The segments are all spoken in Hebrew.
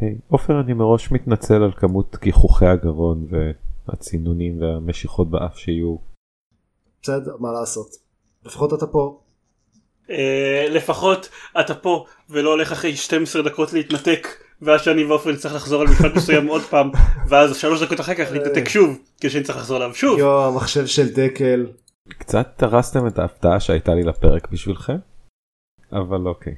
היי, עופר אני מראש מתנצל על כמות גיחוכי הגרון והצינונים והמשיכות באף שיהיו. בסדר, מה לעשות. לפחות אתה פה. אה, לפחות אתה פה ולא הולך אחרי 12 דקות להתנתק ואז שאני ועופר נצטרך לחזור על משפט מסוים עוד פעם ואז שלוש דקות אחר כך להתנתק שוב כדי שאני צריך לחזור עליו שוב. יו, המחשב של דקל. קצת הרסתם את ההפתעה שהייתה לי לפרק בשבילכם, אבל אוקיי.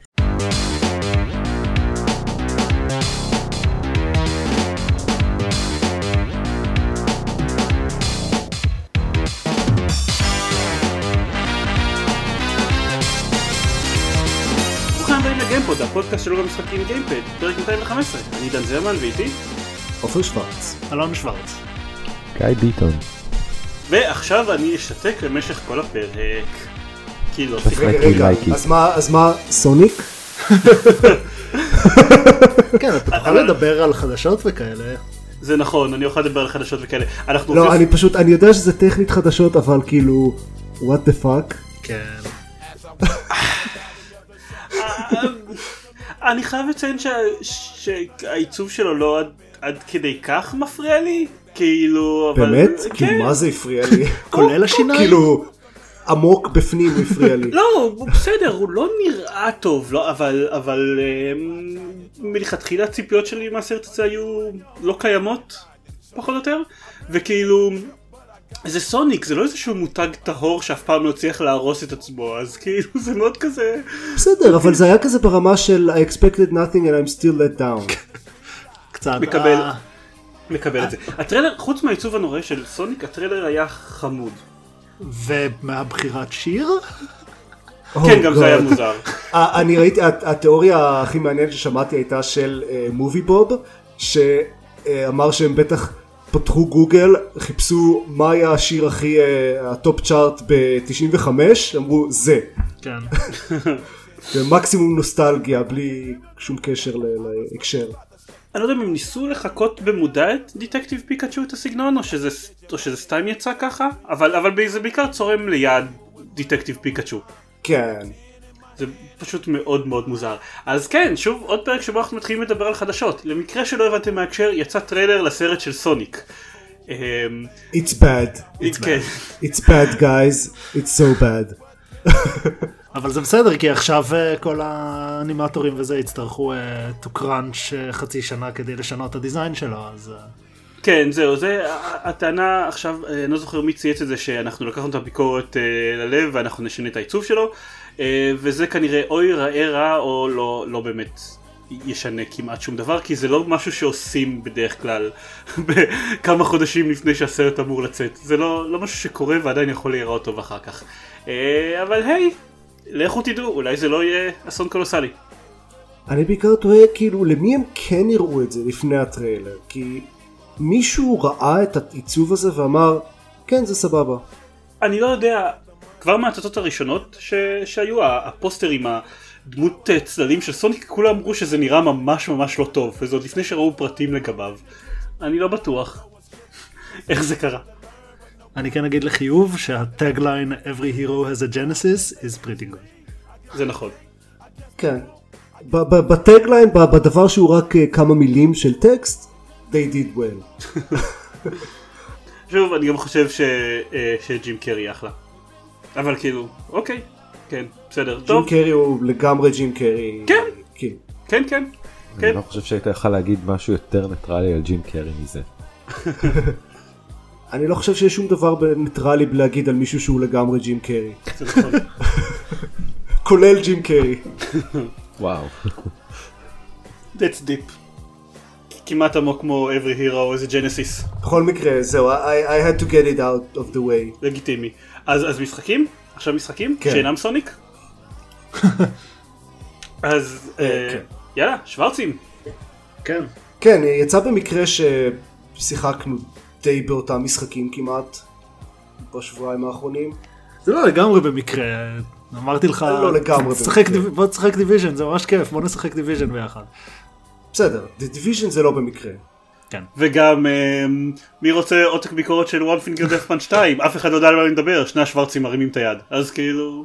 לגיימפוד, הפודקאסט שלו במשחקים גיימפד, פרק 215, אני דן זרמן ואיתי, עופר שוורץ. אלון שוורץ. גיא ביטון. ועכשיו אני אשתק למשך כל הפרק. כי לא רגע, שיחקתי. רגע, like רגע, it. אז מה, אז מה, סוניק? כן, אתה תוכל לדבר על חדשות וכאלה. זה נכון, אני אוכל לדבר על חדשות וכאלה. אנחנו לא, אני פשוט, אני יודע שזה טכנית חדשות, אבל כאילו, what the fuck? כן. אני חייב לציין שה- שהעיצוב שלו לא עד- עד כדי כך מפריע לי. כאילו, אבל... באמת? כן. כאילו, מה זה הפריע לי? כולל השיניים? כאילו, עמוק בפנים הפריע לי. לא, הוא בסדר, הוא לא נראה טוב, לא, אבל, אבל אמ, מלכתחילה הציפיות שלי מהסרט הזה היו לא קיימות, פחות או יותר, וכאילו, זה סוניק, זה לא איזשהו מותג טהור שאף פעם לא הצליח להרוס את עצמו, אז כאילו זה מאוד כזה, בסדר, אבל זה היה כזה ברמה של I expected nothing and I'm still let down. קצת. מקבל. אה, מקבל את זה. הטריילר, חוץ מהעיצוב הנורא של סוניק, הטריילר היה חמוד. ומהבחירת שיר? כן, גם זה היה Oh. מוזר. אה, אני ראיתי, הת- התיאוריה הכי מעניינת ששמעתי הייתה של MovieBob, שאמר שהם בטח פתחו גוגל, חיפשו מה היה השיר הכי, אה, ה top chart ב-95, אמרו זה. כן. זה מקסימום נוסטלגיה, בלי שום קשר להקשר. אני לא יודע אם הם ניסו לחקות במודע את דטקטיב פיקאצ'ו את הסגנון או שזה, או שזה סתם יצא ככה אבל, אבל זה בעיקר צורם ליד דטקטיב פיקאצ'ו כן. זה פשוט מאוד מאוד מוזר אז כן שוב עוד פרק שבו אנחנו מתחילים לדבר על חדשות למקרה שלא הבנתם מההקשר יצא טריילר לסרט של סוניק. אמ, It's bad. כן. It's bad guys. It's so bad. אבל זה בסדר כי עכשיו אה, כל האנימטורים וזה יצטרכו אה, to crunch אה, חצי שנה כדי לשנות את ה design שלו אז כן זהו זה הטענה עכשיו אה, אני לא זוכר מי צייץ את זה שאנחנו לקחנו את הביקורת אה, ללב ואנחנו נשנה את העיצוב שלו אה, וזה כנראה או ייראה רע או לא, לא באמת ישנה כמעט שום דבר כי זה לא משהו שעושים בדרך כלל בכמה חודשים לפני שהסרט אמור לצאת. זה לא, לא משהו שקורה ועדיין יכול להיראות טוב אחר כך. אבל היי לכו תדעו אולי זה לא יהיה אסון קולוסלי. אני בעיקר תוהה כאילו למי הם כן יראו את זה לפני הטריילר? כי מישהו ראה את העיצוב הזה ואמר כן זה סבבה. אני לא יודע, כבר מההצצות הראשונות ש... שהיו, הפוסטר עם הדמות אה, צללים של סוניק, כולם אמרו שזה נראה ממש ממש לא טוב, וזה עוד לפני שראו פרטים לגביו. אני לא בטוח איך זה קרה. אני כן אגיד לחיוב שה tagline Every hero has a genesis is pretty good. זה נכון. כן. ב- ב- ב tagline ב- בדבר שהוא רק אה, כמה מילים של טקסט they did well. שוב, אני גם חושב ש... אה, שג'ים קרי אחלה. אבל כאילו, אוקיי, כן, בסדר, ג'ים טוב, קרי הוא לגמרי ג'ים קרי. כן. כאילו. כן, כן, כן, אני לא חושב שהיית יכול להגיד משהו יותר ניטרלי על ג'ים קרי מזה. אני לא חושב שיש שום דבר ניטרלי בלהגיד על מישהו שהוא לגמרי ג'ים קרי. נכון. כולל ג'ים קרי. וואו. That's deep. כמעט עמוק כמו every hero is a genesis. בכל מקרה זהו I, I had to get it out of the way. לגיטימי. אז, אז משחקים? עכשיו משחקים? כן. שאינם סוניק? אז כן. יאללה, שוורצים. כן. כן יצא במקרה ששיחקנו די באותם משחקים כמעט בשבועיים האחרונים. זה לא לגמרי במקרה. אמרתי לך, לא לגמרי במקרה. בוא תשחק דיוויז'ן זה ממש כיף בוא נשחק דיוויז'ן ביחד. בסדר, The Division זה לא במקרה. כן. וגם אה, מי רוצה עותק ביקורת של one finger death punch 2? אף אחד לא יודע על מה אני מדבר, שני השוורצים מרימים את היד. אז כאילו...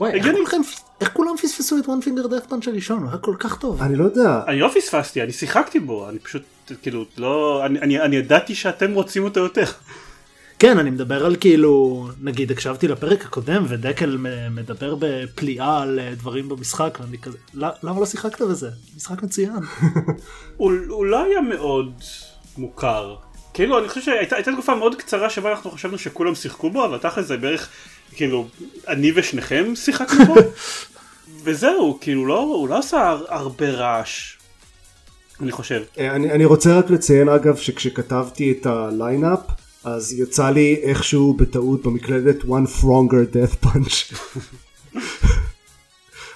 וואי, איך. כולכם איך כולם פספסו את one finger death punch הראשון? הוא היה כל כך טוב. אני לא יודע. אני לא פספסתי, אני שיחקתי בו, אני פשוט, כאילו, לא, אני, אני, אני ידעתי שאתם רוצים אותו יותר. כן, אני מדבר על כאילו, נגיד הקשבתי לפרק הקודם ודקל מדבר בפליאה על אה, דברים במשחק, ואני כזה, "לא- למה לא שיחקת בזה? משחק מצוין. הוא, לא היה מאוד מוכר. כאילו, אני חושב שהייתה הייתה תקופה מאוד קצרה שבה אנחנו חשבנו שכולם שיחקו בו, אבל תכל'ס זה בערך, כאילו, אני ושניכם שיחקנו בו. וזהו, כאילו, לא, הוא לא עשה הר- הרבה רעש. אני חושב. אה, אני, אני רוצה רק לציין אגב שכשכתבתי את הליינאפ אז יצא לי איכשהו בטעות במקלדת one fronger death punch.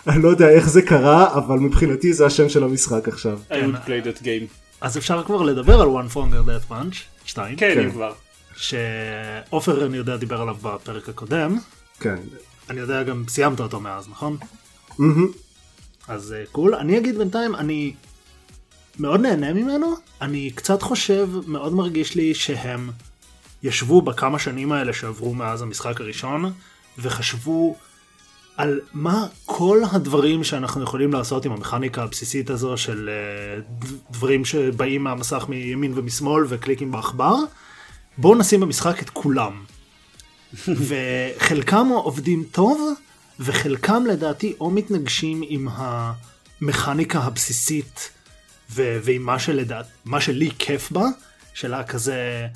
אני לא יודע איך זה קרה אבל מבחינתי זה השם של המשחק עכשיו. I would play that game. אז אפשר כבר לדבר על one fonger death punch 2, כן, כן. אם כבר. שעופר אני יודע דיבר עליו בפרק הקודם, כן. אני יודע גם סיימת אותו מאז, נכון? אז אה, קול. אני אגיד בינתיים, אני מאוד נהנה ממנו. אני קצת חושב, מאוד מרגיש לי שהם ישבו בכמה שנים האלה שעברו מאז המשחק הראשון, וחשבו על מה כל הדברים שאנחנו יכולים לעשות עם המכניקה הבסיסית הזו של אה, דברים שבאים מהמסך מימין ומשמאל וקליקים בעכבר. בואו נשים במשחק את כולם. וחלקם עובדים טוב, וחלקם לדעתי או מתנגשים עם המכניקה הבסיסית ו- ועם מה שלדעת, מה שלי כיף בה, שלה כזה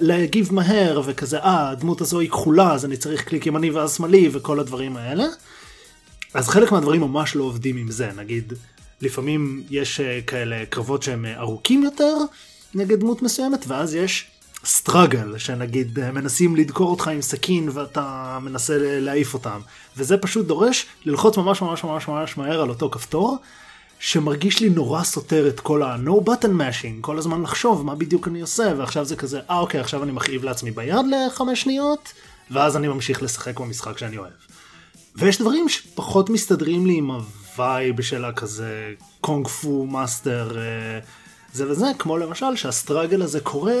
להגיב מהר וכזה אה הדמות הזו היא כחולה אז אני צריך קליק ימני ואז שמאלי וכל הדברים האלה. אז חלק מהדברים ממש לא עובדים עם זה נגיד לפעמים יש אה, כאלה קרבות שהם אה, ארוכים יותר נגד דמות מסוימת ואז יש struggle שנגיד אה, מנסים לדקור אותך עם סכין ואתה מנסה להעיף אותם וזה פשוט דורש ללחוץ ממש ממש ממש ממש מהר על אותו כפתור שמרגיש לי נורא סותר את כל ה-no button mashing, כל הזמן לחשוב מה בדיוק אני עושה, ועכשיו זה כזה, אה אוקיי, עכשיו אני מכאיב לעצמי ביד לחמש שניות, ואז אני ממשיך לשחק במשחק שאני אוהב. ויש דברים שפחות מסתדרים לי עם ה vibe של הכזה קונג פו master אה, זה וזה, כמו למשל שה struggle הזה קורה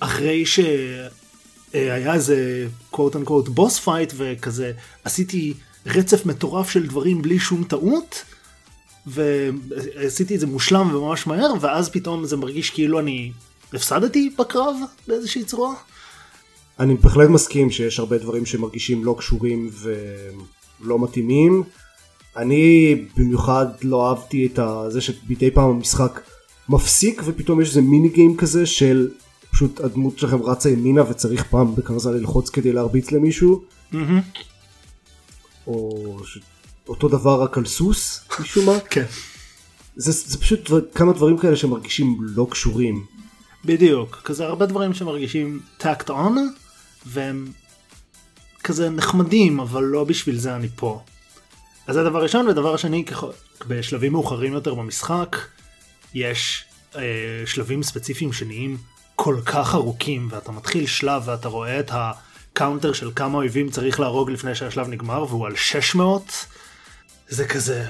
אחרי שהיה איזה quote unquote boss fight וכזה עשיתי רצף מטורף של דברים בלי שום טעות. ועשיתי את זה מושלם וממש מהר ואז פתאום זה מרגיש כאילו אני הפסדתי בקרב באיזושהי צורה. אני בהחלט מסכים שיש הרבה דברים שמרגישים לא קשורים ולא מתאימים. אני במיוחד לא אהבתי את זה שמדי פעם המשחק מפסיק ופתאום יש איזה מיני גיים כזה של פשוט הדמות שלכם רצה ימינה וצריך פעם זמן ללחוץ כדי להרביץ למישהו. או ש... אותו דבר רק על סוס משום מה. כן. זה, זה פשוט כמה דברים כאלה שמרגישים לא קשורים. בדיוק כזה הרבה דברים שמרגישים tacked on והם כזה נחמדים אבל לא בשביל זה אני פה. אז זה דבר ראשון ודבר שני ככל, בשלבים מאוחרים יותר במשחק יש אה, שלבים ספציפיים שנהיים כל כך ארוכים ואתה מתחיל שלב ואתה רואה את ה counter של כמה אויבים צריך להרוג לפני שהשלב נגמר והוא על 600 זה כזה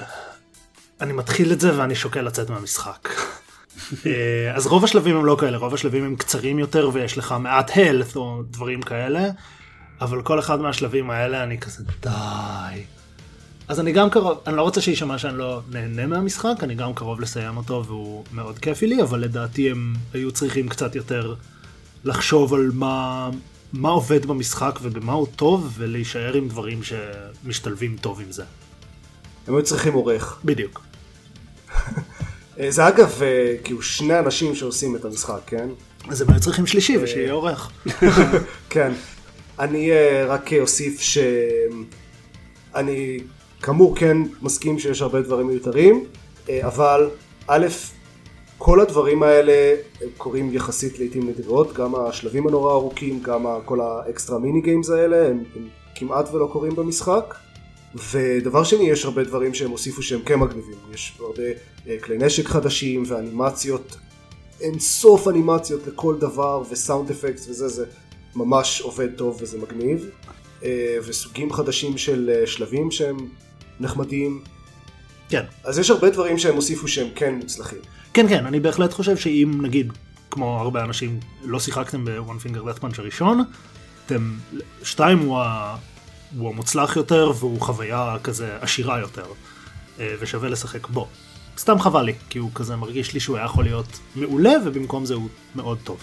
אני מתחיל את זה ואני שוקל לצאת מהמשחק. אה, אז רוב השלבים הם לא כאלה, רוב השלבים הם קצרים יותר ויש לך מעט health או דברים כאלה, אבל כל אחד מהשלבים האלה אני כזה די. אז אני גם קרוב, אני לא רוצה שיישמע שאני לא נהנה מהמשחק, אני גם קרוב לסיים אותו והוא מאוד כיפי לי, אבל לדעתי הם היו צריכים קצת יותר לחשוב על מה, מה עובד במשחק ובמה הוא טוב ולהישאר עם דברים שמשתלבים טוב עם זה. הם היו צריכים עורך. בדיוק. אה, זה אגב אה, כאילו שני אנשים שעושים את המשחק, כן? אז הם היו צריכים שלישי ושיהיה עורך. כן. אני אה, רק אוסיף שאני כאמור כן מסכים שיש הרבה דברים מיותרים, אה, אבל א', כל הדברים האלה קורים יחסית לעיתים נדירות, גם השלבים הנורא ארוכים, גם כל האקסטרה מיני גיימס האלה, הם, הם כמעט ולא קורים במשחק. ודבר שני, יש הרבה דברים שהם הוסיפו שהם כן מגניבים, יש הרבה אה, כלי נשק חדשים ואנימציות, אין סוף אנימציות לכל דבר וסאונד אפקט וזה, זה ממש עובד טוב וזה מגניב. אה, וסוגים חדשים של אה, שלבים שהם נחמדים, כן. אז יש הרבה דברים שהם הוסיפו שהם כן מוצלחים. כן כן אני בהחלט חושב שאם נגיד כמו הרבה אנשים לא שיחקתם ב-one finger death punch הראשון אתם שתיים הוא הוא המוצלח יותר והוא חוויה כזה עשירה יותר, אה, ושווה לשחק בו. סתם חבל לי, כי הוא כזה מרגיש לי שהוא היה יכול להיות מעולה, ובמקום זה הוא מאוד טוב.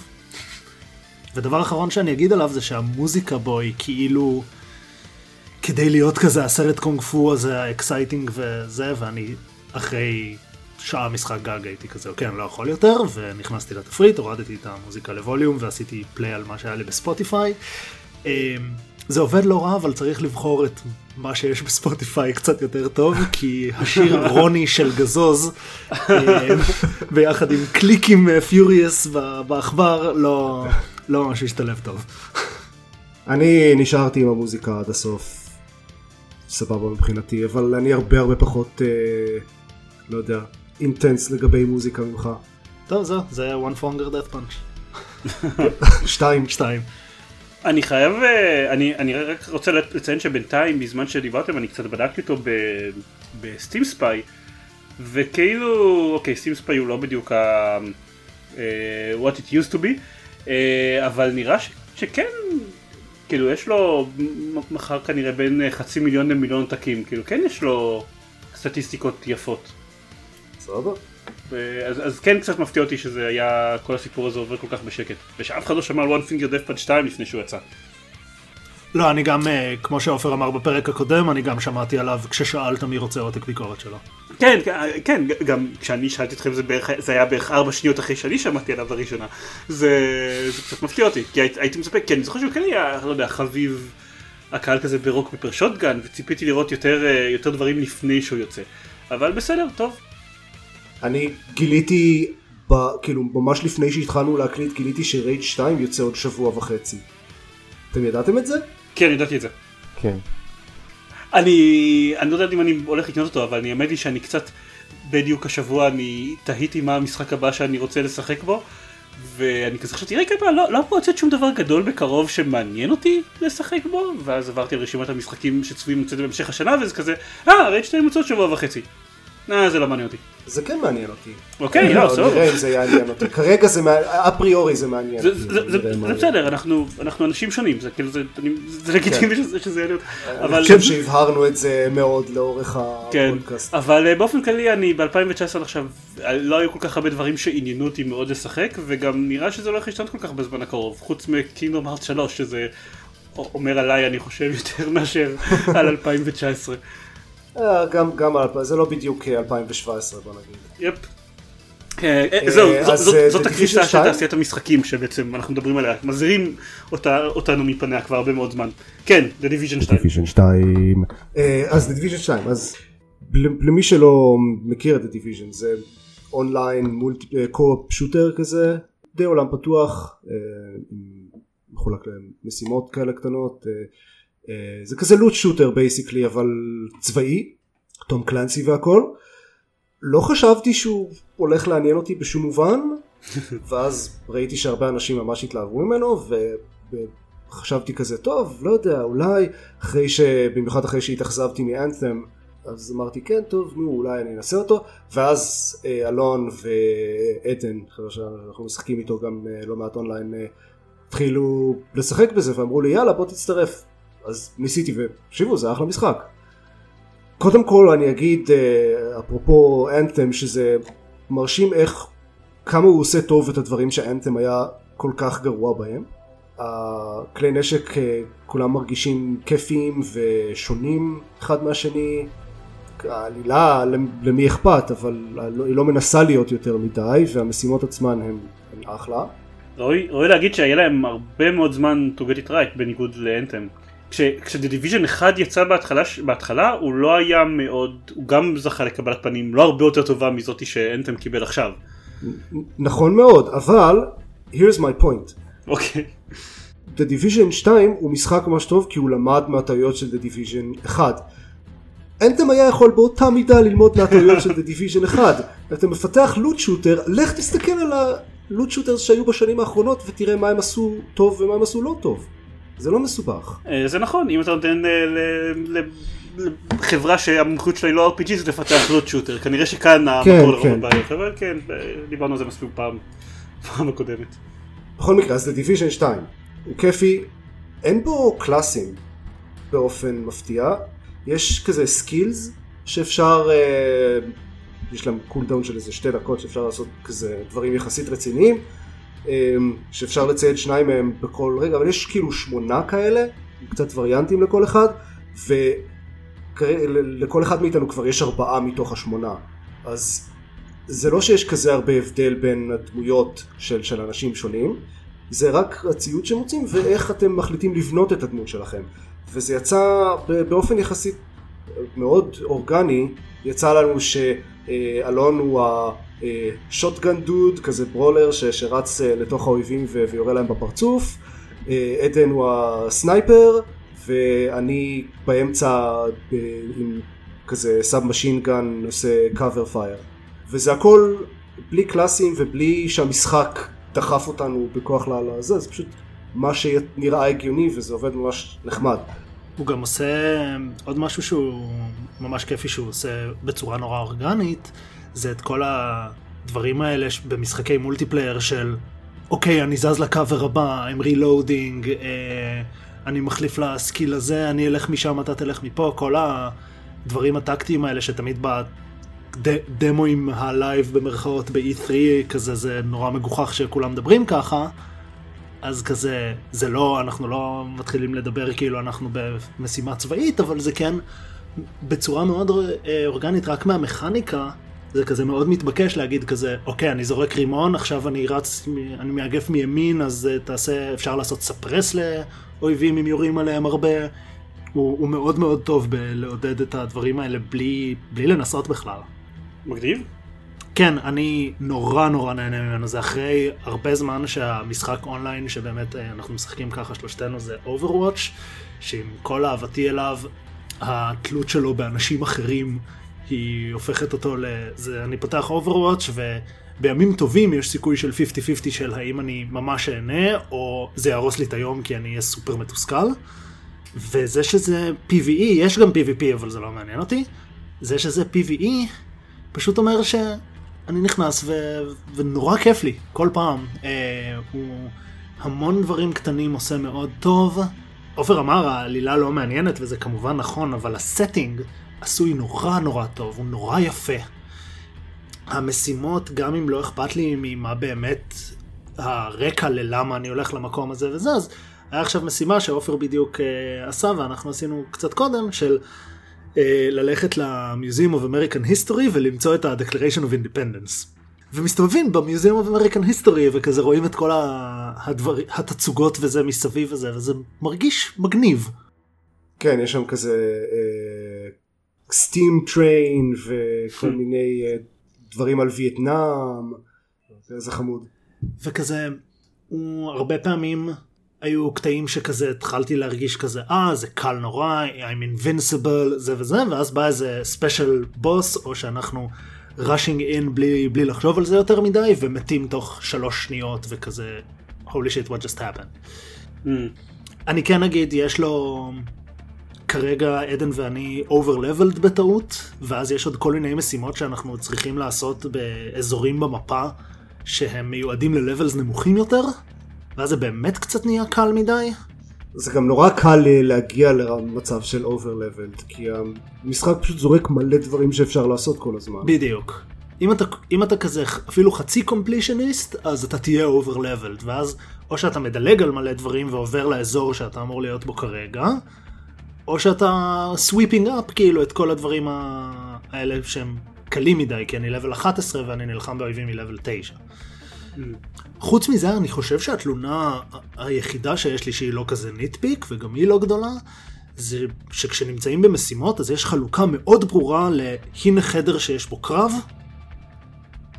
ודבר אחרון שאני אגיד עליו זה שהמוזיקה בו היא כאילו כדי להיות כזה הסרט קונג פו הזה ה exciting וזה ואני אחרי שעה משחק גג הייתי כזה אוקיי אני לא יכול יותר ונכנסתי לתפריט הורדתי את המוזיקה לווליום ועשיתי play על מה שהיה לי בספוטיפיי. זה עובד לא רע אבל צריך לבחור את מה שיש בספוטיפיי קצת יותר טוב כי השיר רוני של גזוז אמ, ביחד עם קליקים פיוריוס בעכבר לא לא ממש השתלב טוב. אני נשארתי עם המוזיקה עד הסוף. סבבה מבחינתי, אבל אני הרבה הרבה פחות, אה, לא יודע, אינטנס לגבי מוזיקה ממך. טוב זהו, זה היה one fonger death punch. שתיים. שתיים. אני חייב, אה, אני, אני רק רוצה לציין שבינתיים, בזמן שדיברתם, אני קצת בדקתי אותו בסטים ספיי, וכאילו, אוקיי, סטים ספיי הוא לא בדיוק ה... uh, what it used to be, uh, אבל נראה ש, שכן, כאילו יש לו מחר כנראה בין חצי מיליון למיליון עותקים, כאילו כן יש לו סטטיסטיקות יפות. סבבה. אז, אז כן קצת מפתיע אותי שזה היה, כל הסיפור הזה עובר כל כך בשקט. ושאף אחד לא שמע על one finger death pad 2 לפני שהוא יצא. לא, אני גם, אה, כמו שעופר אמר בפרק הקודם, אני גם שמעתי עליו כששאלת מי רוצה עותק ביקורת שלו. כן, כן, גם כשאני שאלתי אתכם זה, בערך, זה היה בערך ארבע שניות אחרי שאני שמעתי עליו לראשונה. זה, זה קצת מפתיע אותי, כי הייתי, הייתי מצפה, כי אני זוכר שהוא כן היה, לא יודע, חביב הקהל כזה ברוק פפר שוטגן, וציפיתי לראות יותר, אה, יותר דברים לפני שהוא יוצא. אבל בסדר, טוב. אני גיליתי, ב, כאילו ממש לפני שהתחלנו להקליט, גיליתי שרייד 2 יוצא עוד שבוע וחצי. אתם ידעתם את זה? כן, ידעתי את זה. כן. אני, אני לא יודע אם אני הולך לקנות אותו, אבל אני האמת היא שאני קצת, בדיוק השבוע אני תהיתי מה המשחק הבא שאני רוצה לשחק בו, ואני כזה חשבתי, רגע, לא, לא אמור לצאת שום דבר גדול בקרוב שמעניין אותי לשחק בו, ואז עברתי על רשימת המשחקים שצפויים לצאת בהמשך השנה, וזה כזה, אה, רייד 2 יוצא עוד שבוע וחצי. אה, זה לא מעניין אותי. זה כן מעניין אותי. אוקיי, לא, בסדר. נראה אם זה יעניין אותי. כרגע זה, מעניין- אפריורי זה מעניין. זה- בסדר, אנחנו אנשים שונים, זה כאילו, זה לגיטימי שזה- שזה יעניין אותי. אני חושב שהבהרנו את זה מאוד לאורך כן, הפודקאסט. אבל אה, באופן כללי אני ב-2019 עכשיו, אה, לא היו כל כך הרבה דברים שעניינו אותי מאוד לשחק, וגם נראה שזה לא הולך להשתנות כל כך בזמן הקרוב, חוץ מקינגדום הארט 3, שזה אומר עליי אני חושב יותר מאשר על 2019. אה, גם, גם, על- זה לא בדיוק אה, 2017 בוא נגיד. Yep. אה, אה, זהו, זאת- אה, The הקריסה Division של 2? תעשיית המשחקים שבעצם אנחנו מדברים עליה, מזהירים אותנו מפניה כבר הרבה מאוד זמן. כן, The Division 2. דיוויז'ן 2. אז דיוויז'ן 2, אז למי שלא מכיר את הדיוויז'ן זה online multi co-op shooter כזה, די עולם פתוח, אה, מחולק למשימות כאלה קטנות, אה, אה, זה כזה loot shooter basically אבל צבאי, Tom Clancy והכל. לא חשבתי שהוא הולך לעניין אותי בשום מובן, ואז ראיתי שהרבה אנשים ממש התלהבו ממנו, וחשבתי כזה, טוב, לא יודע, אולי, אחרי ש... במיוחד אחרי שהתאכזבתי מ Anthem, אז אמרתי, כן, טוב, נו, אולי אני אנסה אותו, ואז אה, אלון ועדן, חבר'ה שאנחנו משחקים איתו גם אה, לא מעט אונליין, אה, התחילו לשחק בזה, ואמרו לי, יאללה, בוא תצטרף. אז ניסיתי, ותקשיבו, זה אחלה משחק. קודם כל אני אגיד אה, אפרופו אנת'ם שזה מרשים איך כמה הוא עושה טוב את הדברים שאנת'ם היה כל כך גרוע בהם. הכלי נשק אה, כולם מרגישים כיפיים ושונים אחד מהשני. העלילה למי אכפת אבל היא לא מנסה להיות יותר מדי והמשימות עצמן הן, הן אחלה. ראוי להגיד שהיה להם הרבה מאוד זמן to get it right בניגוד ל Anthem. כש The Division 1 יצא בהתחלה, בהתחלה הוא לא היה מאוד, הוא גם זכה לקבלת פנים לא הרבה יותר טובה מזאת ש Anthem קיבל עכשיו. נכון מאוד אבל here's my point. אוקיי. The Division 2 הוא משחק ממש טוב כי הוא למד מהטעויות של The Division 1. אנתם היה יכול באותה מידה ללמוד מהטעויות של The Division 1. אתה מפתח לוט שוטר, לך תסתכל על הלוט שוטר שהיו בשנים האחרונות ותראה מה הם עשו טוב ומה הם עשו לא טוב. זה לא מסובך. אה, זה נכון, אם אתה נותן אה, לחברה שהמומחיות שלה היא לא RPG זה לפתח לוט שוטר, כנראה שכאן כן, המקור לרוב כן. הבעיות, אבל כן, דיברנו על זה מספיק פעם, פעם הקודמת. בכל מקרה, אז Division 2 הוא כיפי, אין בו קלאסים. באופן מפתיע. יש כזה skills שאפשר, אה, יש להם cooldown של איזה שתי דקות שאפשר לעשות כזה דברים יחסית רציניים, שאפשר לציין שניים מהם בכל רגע, אבל יש כאילו שמונה כאלה, קצת וריאנטים לכל אחד, ולכל אחד מאיתנו כבר יש ארבעה מתוך השמונה. אז זה לא שיש כזה הרבה הבדל בין הדמויות של, של אנשים שונים, זה רק הציוד שמוצאים ואיך אתם מחליטים לבנות את הדמות שלכם. וזה יצא באופן יחסית מאוד אורגני, יצא לנו שאלון הוא ה shotgun dude, כזה brawler ש, שרץ אה, לתוך האויבים ויורה להם בפרצוף, אה, עדן הוא ה sniper, ואני באמצע עם כזה sub machine gun עושה cover fire. וזה הכל בלי קלאסים ובלי שהמשחק דחף אותנו בכוח לזה, זה פשוט מה שנראה הגיוני וזה עובד ממש נחמד. הוא גם עושה עוד משהו שהוא ממש כיפי שהוא עושה בצורה נורא אורגנית, זה את כל הדברים האלה במשחקי מולטיפלייר של אוקיי, אני זז לקאבר הבא, I'm reloading, אה, אני מחליף לסקיל הזה, אני אלך משם, אתה תלך מפה, כל הדברים הטקטיים האלה שתמיד בדמואים ה live במרכאות ב-E3 כזה, זה נורא מגוחך שכולם מדברים ככה. אז כזה, זה לא, אנחנו לא מתחילים לדבר כאילו אנחנו במשימה צבאית, אבל זה כן בצורה מאוד אה, אורגנית, רק מהמכניקה, זה כזה מאוד מתבקש להגיד כזה, אוקיי, אני זורק רימון, עכשיו אני רץ, אני מאגף מימין, אז אה, תעשה, אפשר לעשות suppress לאויבים אם יורים עליהם הרבה. הוא, הוא מאוד מאוד טוב בלעודד את הדברים האלה בלי, בלי לנסות בכלל. מגניב. כן, אני נורא נורא נהנה ממנו, זה אחרי הרבה זמן שהמשחק אונליין שבאמת אה, אנחנו משחקים ככה שלושתנו זה Overwatch, שעם כל אהבתי אליו, התלות שלו באנשים אחרים היא הופכת אותו לזה, אני פותח Overwatch ובימים טובים יש סיכוי של 50-50 של האם אני ממש אהנה או זה יהרוס לי את היום כי אני אהיה סופר מתוסכל. וזה שזה PvE, יש גם PvP אבל זה לא מעניין אותי, זה שזה PvE פשוט אומר ש... אני נכנס ו... ונורא כיף לי, כל פעם. אה, הוא המון דברים קטנים עושה מאוד טוב. עופר אמר, העלילה לא מעניינת, וזה כמובן נכון, אבל הסטינג עשוי נורא נורא טוב, הוא נורא יפה. המשימות, גם אם לא אכפת לי ממה באמת הרקע ללמה אני הולך למקום הזה וזה, אז היה עכשיו משימה שעופר בדיוק אה, עשה, ואנחנו עשינו קצת קודם, של אה, ללכת ל-Museum of American History ולמצוא את ה-Declaration of Independence. ומסתובבים ב-Museum of American History וכזה רואים את כל הדבר, התצוגות וזה מסביב וזה, וזה מרגיש מגניב. כן, יש שם כזה סטים uh, טריין וכל hmm. מיני uh, דברים על וייטנאם, איזה חמוד. וכזה, הוא הרבה פעמים היו קטעים שכזה התחלתי להרגיש כזה אה זה קל נורא I'm invincible זה וזה ואז בא איזה ספיישל בוס או שאנחנו rushing in בלי, בלי לחשוב על זה יותר מדי ומתים תוך שלוש שניות וכזה holy shit what just happened. Mm. אני כן אגיד יש לו כרגע עדן ואני over leveled בטעות ואז יש עוד כל מיני משימות שאנחנו צריכים לעשות באזורים במפה שהם מיועדים ל-levels נמוכים יותר. ואז זה באמת קצת נהיה קל מדי. זה גם נורא קל להגיע למצב של overleveled, כי המשחק פשוט זורק מלא דברים שאפשר לעשות כל הזמן. בדיוק. אם אתה, אם אתה כזה אפילו חצי קומפלישניסט, אז אתה תהיה overleveled, ואז או שאתה מדלג על מלא דברים ועובר לאזור שאתה אמור להיות בו כרגע, או שאתה sweeping up כאילו את כל הדברים האלה שהם קלים מדי, כי אני level 11 ואני נלחם באויבים מ-level 9. חוץ מזה, אני חושב שהתלונה היחידה שיש לי שהיא לא כזה ניטפיק, וגם היא לא גדולה, זה שכשנמצאים במשימות, אז יש חלוקה מאוד ברורה להנה חדר שיש בו קרב,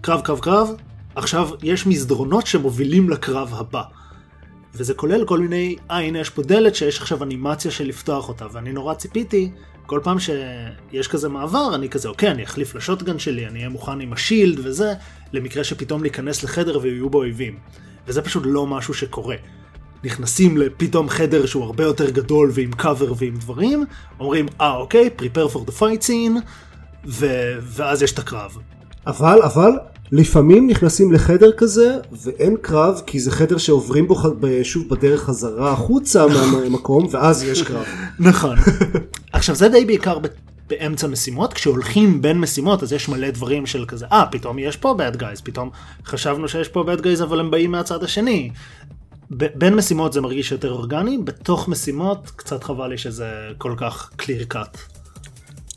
קרב, קרב, קרב, עכשיו יש מסדרונות שמובילים לקרב הבא. וזה כולל כל מיני, אה הנה יש פה דלת שיש עכשיו אנימציה של לפתוח אותה, ואני נורא ציפיתי, כל פעם שיש כזה מעבר, אני כזה, אוקיי, אני אחליף לשוטגן שלי, אני אהיה מוכן עם השילד וזה, למקרה שפתאום להיכנס לחדר ויהיו בו אויבים. וזה פשוט לא משהו שקורה. נכנסים לפתאום חדר שהוא הרבה יותר גדול ועם קאבר ועם דברים, אומרים, אה אוקיי, prepare for the fight scene, ו... ואז יש את הקרב. אבל, אבל, לפעמים נכנסים לחדר כזה ואין קרב כי זה חדר שעוברים בו ח- שוב בדרך חזרה החוצה מהמקום ואז יש קרב. נכון. עכשיו זה די בעיקר באמצע משימות, כשהולכים בין משימות אז יש מלא דברים של כזה, אה פתאום יש פה bad guys, פתאום חשבנו שיש פה bad guys אבל הם באים מהצד השני. בין משימות זה מרגיש יותר אורגני, בתוך משימות קצת חבל לי שזה כל כך clear cut.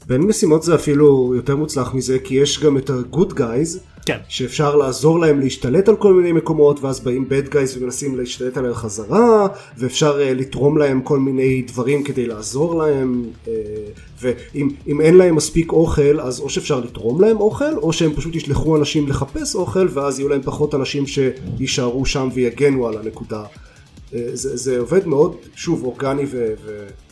בין משימות זה אפילו יותר מוצלח מזה כי יש גם את ה-good guys כן, שאפשר לעזור להם להשתלט על כל מיני מקומות ואז באים bad guys ומנסים להשתלט עליהם חזרה ואפשר uh, לתרום להם כל מיני דברים כדי לעזור להם uh, ואם אם אין להם מספיק אוכל אז או שאפשר לתרום להם אוכל או שהם פשוט ישלחו אנשים לחפש אוכל ואז יהיו להם פחות אנשים שיישארו שם ויגנו על הנקודה. Uh, זה, זה עובד מאוד שוב אורגני ו,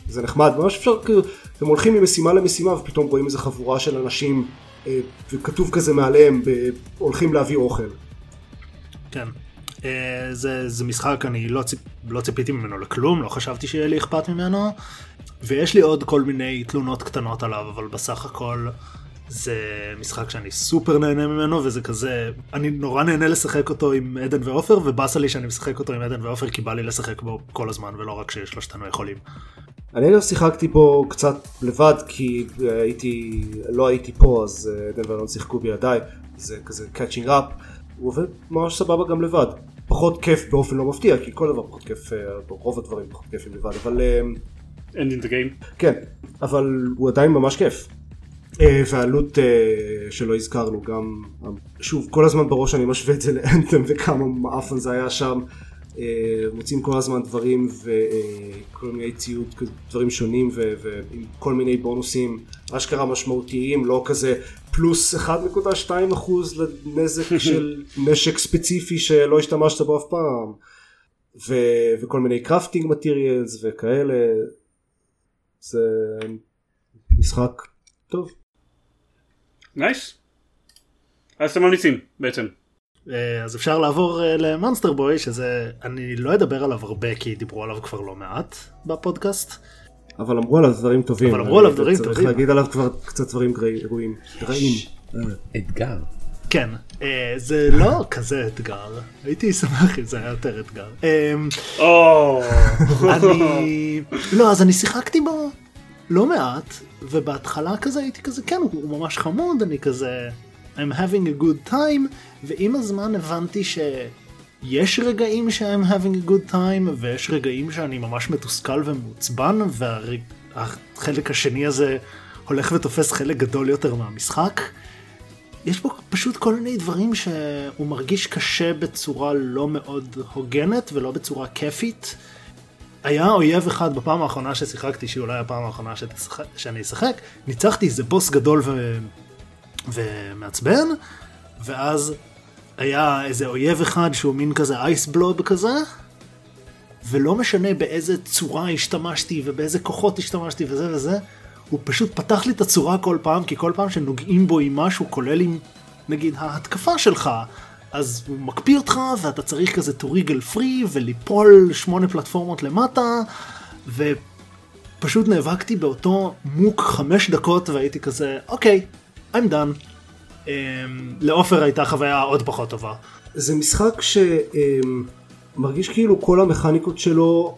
וזה נחמד ממש אפשר כאילו אתם הולכים ממשימה למשימה ופתאום רואים איזה חבורה של אנשים וכתוב כזה מעליהם הולכים להביא אוכל. כן. אה, זה, זה משחק, אני לא, ציפ, לא ציפיתי ממנו לכלום, לא חשבתי שיהיה לי אכפת ממנו, ויש לי עוד כל מיני תלונות קטנות עליו, אבל בסך הכל זה משחק שאני סופר נהנה ממנו, וזה כזה, אני נורא נהנה לשחק אותו עם עדן ועופר, ובאסה לי שאני משחק אותו עם עדן ועופר, כי בא לי לשחק בו כל הזמן, ולא רק ששלושתנו יכולים. אני אגב שיחקתי בו קצת לבד כי אה, הייתי לא הייתי פה אז אה, עדן ואלון שיחקו בידיי זה כזה catching up הוא עובד ממש סבבה גם לבד פחות כיף באופן לא מפתיע כי כל דבר פחות כיף אה, רוב הדברים פחות כיפים לבד אבל end in the game. כן אבל הוא עדיין ממש כיף. אה, והעלות אה, שלא הזכרנו גם שוב כל הזמן בראש אני משווה את זה לאנתם וכמה מעפן זה היה שם. אה, מוצאים כל הזמן דברים וכל מיני ציוד דברים שונים ועם כל מיני בונוסים אשכרה משמעותיים לא כזה פלוס 1.2 אחוז לנזק של נשק ספציפי שלא השתמשת בו אף פעם. ו- וכל מיני crafting materials וכאלה. זה משחק טוב. nice. אז אתם ממליצים בעצם. אה, אז אפשר לעבור אה, ל Monster Boy, שזה, אני לא אדבר עליו הרבה, כי דיברו עליו כבר לא מעט בפודקאסט. אבל אמרו עליו דברים טובים. אבל אמרו עליו דברים צריך טובים. להגיד עליו כבר קצת דברים גרועים. רעים. אתגר. כן, אה, זה לא כזה אתגר, הייתי שמח אם זה היה יותר אתגר. אני... לא, אז אני שיחקתי בו לא מעט, ובהתחלה כזה הייתי כזה, כן, הוא ממש חמוד, אני כזה... I'm having a good time, ועם הזמן הבנתי שיש רגעים ש-I'm having a good time, ויש רגעים שאני ממש מתוסכל ומעוצבן, והחלק השני הזה הולך ותופס חלק גדול יותר מהמשחק. יש בו פשוט כל מיני דברים שהוא מרגיש קשה בצורה לא מאוד הוגנת ולא בצורה כיפית. היה אויב אחד בפעם האחרונה ששיחקתי, שהיא אולי הפעם האחרונה שתשחק, שאני אשחק, ניצחתי איזה בוס גדול ו... ומעצבן, ואז היה איזה אויב אחד שהוא מין כזה אייס בלוב כזה, ולא משנה באיזה צורה השתמשתי ובאיזה כוחות השתמשתי וזה וזה, הוא פשוט פתח לי את הצורה כל פעם, כי כל פעם שנוגעים בו עם משהו, כולל עם נגיד ההתקפה שלך, אז הוא מקפיא אותך ואתה צריך כזה to wriggle free וליפול שמונה פלטפורמות למטה, ופשוט נאבקתי באותו מוק חמש דקות והייתי כזה, אוקיי, I'm done. Um, לעופר הייתה חוויה עוד פחות טובה. זה משחק שמרגיש כאילו כל המכניקות שלו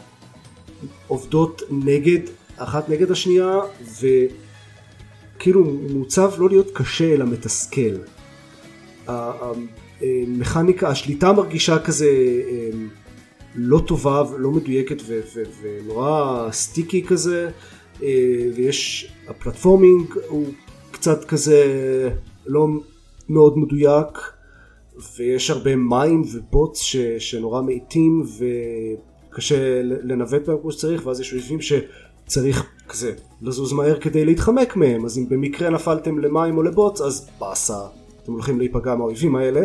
עובדות נגד, אחת נגד השנייה, וכאילו מוצב לא להיות קשה אלא מתסכל. המכניקה, השליטה מרגישה כזה אמ, לא טובה ולא מדויקת ונורא סטיקי כזה, אה, ויש, הפלטפורמינג הוא קצת כזה לא מאוד מדויק. ויש הרבה מים ובוץ ש, שנורא מאיטים וקשה לנווט בהם כמו שצריך ואז יש אויבים שצריך כזה לזוז מהר כדי להתחמק מהם אז אם במקרה נפלתם למים או לבוץ אז באסה אתם הולכים להיפגע מהאויבים האלה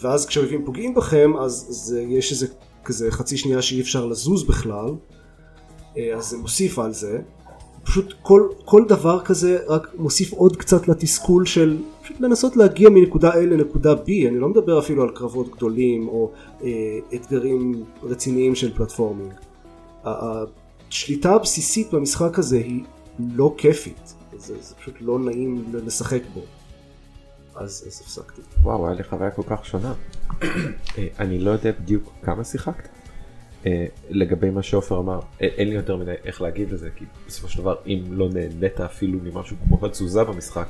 ואז כשאויבים פוגעים בכם אז זה, יש איזה כזה חצי שנייה שאי אפשר לזוז בכלל אה, אז זה מוסיף על זה פשוט כל, כל דבר כזה רק מוסיף עוד קצת לתסכול של פשוט לנסות להגיע מנקודה A לנקודה B, אני לא מדבר אפילו על קרבות גדולים או אה, אתגרים רציניים של פלטפורמינג. השליטה הבסיסית במשחק הזה היא לא כיפית, זה, זה פשוט לא נעים לשחק בו. אז אז הפסקתי. וואו, היה לי חוויה כל כך שונה. אה, אני לא יודע בדיוק כמה שיחקת. אה, לגבי מה שעופר אמר, אה, אין לי יותר מדי איך להגיב לזה, כי בסופו של דבר, אם לא נהנית אפילו ממשהו כמו התזוזה במשחק,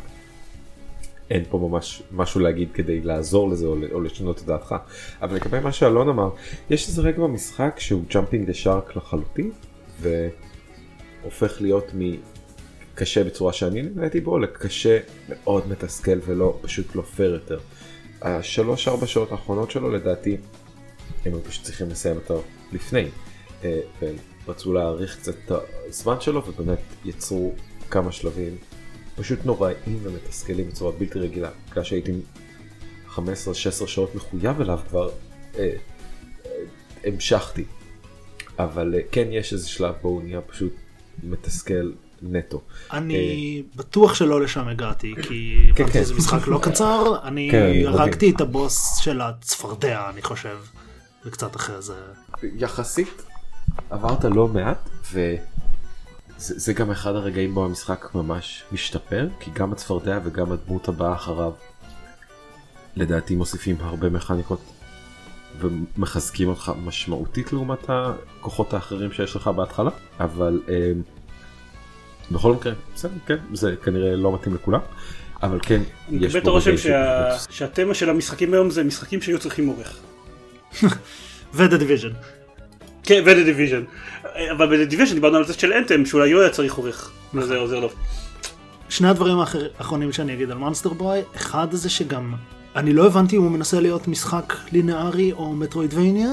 אין פה ממש משהו להגיד כדי לעזור לזה או, לשנות את דעתך. אבל לגבי מה שאלון אמר, יש איזה רגע במשחק שהוא jumping the shark לחלוטין, והופך להיות מקשה בצורה שאני נהניתי בו לקשה מאוד מתסכל ולא פשוט לא פייר יותר. השלוש ארבע שעות האחרונות שלו לדעתי הם היו פשוט צריכים לסיים אותו לפני. אה, והם רצו להאריך קצת את הזמן שלו ובאמת יצרו כמה שלבים פשוט נוראים ומתסכלים בצורה בלתי רגילה. בגלל שהייתי 15-16 שעות מחויב אליו כבר אה, אה, המשכתי. אבל אה, כן יש איזה שלב בו הוא נהיה פשוט מתסכל נטו. אני בטוח שלא לשם הגעתי, כי כן, הבנתי כן. שזה משחק לא קצר, אני כן, מבין. הרגתי את הבוס של הצפרדע, אני חושב, וקצת אחרי זה. יחסית עברת לא מעט וזה זה גם אחד הרגעים בו המשחק ממש משתפר כי גם הצפרדע וגם הדמות הבאה אחריו לדעתי מוסיפים הרבה מכניקות ומחזקים אותך משמעותית לעומת הכוחות האחרים שיש לך בהתחלה אבל אה, בכל מקרה בסדר כן זה כנראה לא מתאים לכולם אבל כן אני יש מקבל את הרושם שהתמה של המשחקים היום זה משחקים שהיו צריכים עורך. ו-The Division. כן, ו-The Division. אבל ב-The Division דיברנו על זה של אנטם שהוא לא היה צריך עורך. וזה עוזר לו. שני הדברים האחר- האחרונים שאני אגיד על מונסטר בוי, אחד זה שגם אני לא הבנתי אם הוא מנסה להיות משחק לינארי או מטרואידבניה.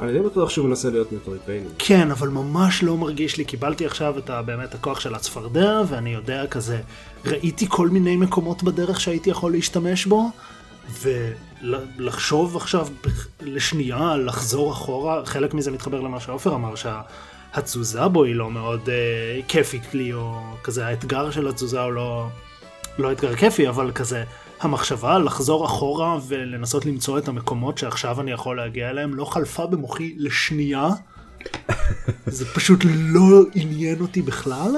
אני די בטוח שהוא מנסה להיות מטרוידבייני. כן, אבל ממש לא מרגיש לי, קיבלתי עכשיו את ה, באמת הכוח של הצפרדע, ואני יודע כזה, ראיתי כל מיני מקומות בדרך שהייתי יכול להשתמש בו, ולחשוב עכשיו לשנייה, לחזור אחורה, חלק מזה מתחבר למה שעופר אמר, שהתזוזה בו היא לא מאוד אה, כיפית לי, או כזה האתגר של התזוזה הוא לא, לא אתגר כיפי, אבל כזה המחשבה לחזור אחורה ולנסות למצוא את המקומות שעכשיו אני יכול להגיע אליהם לא חלפה במוחי לשנייה. זה פשוט לא עניין אותי בכלל.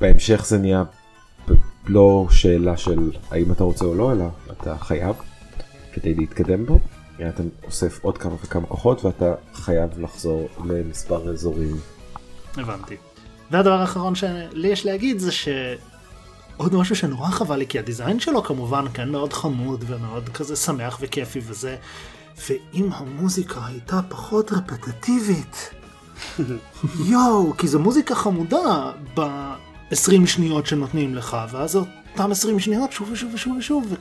בהמשך זה נהיה לא שאלה של האם אתה רוצה או לא, אלא אתה חייב כדי להתקדם בו. אתה אוסף עוד כמה וכמה כוחות ואתה חייב לחזור למספר אזורים. הבנתי. והדבר האחרון שלי יש להגיד זה שעוד משהו שנורא חבל לי כי הדיזיין שלו כמובן כן מאוד חמוד ומאוד כזה שמח וכיפי וזה ואם המוזיקה הייתה פחות רפטטיבית יואו כי זו מוזיקה חמודה ב-20 שניות שנותנים לך ואז אותם 20 שניות שוב ושוב ושוב ושוב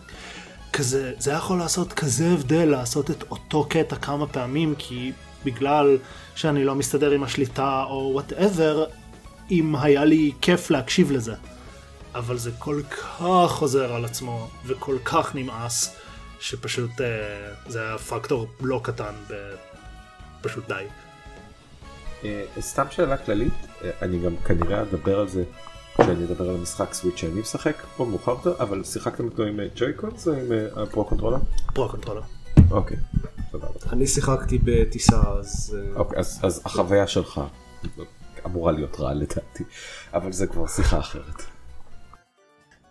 כזה זה יכול לעשות כזה הבדל לעשות את אותו קטע כמה פעמים כי בגלל שאני לא מסתדר עם השליטה או whatever אם היה לי כיף להקשיב לזה. אבל זה כל כך חוזר על עצמו וכל כך נמאס שפשוט אה, זה היה פקטור לא קטן. פשוט די. אה, סתם שאלה כללית, אה, אני גם כנראה אדבר על זה כשאני אדבר על המשחק Switch שאני משחק פה מאוחר יותר, אבל שיחקתם אותו עם Joy-Cons או עם אה, ה Pro Controller? Pro Controller. אוקיי, סבבה. אני שיחקתי בטיסה אז אה, אוקיי, אז, אז החוויה שלך אמורה להיות רעה לדעתי, אבל זה כבר שיחה אחרת.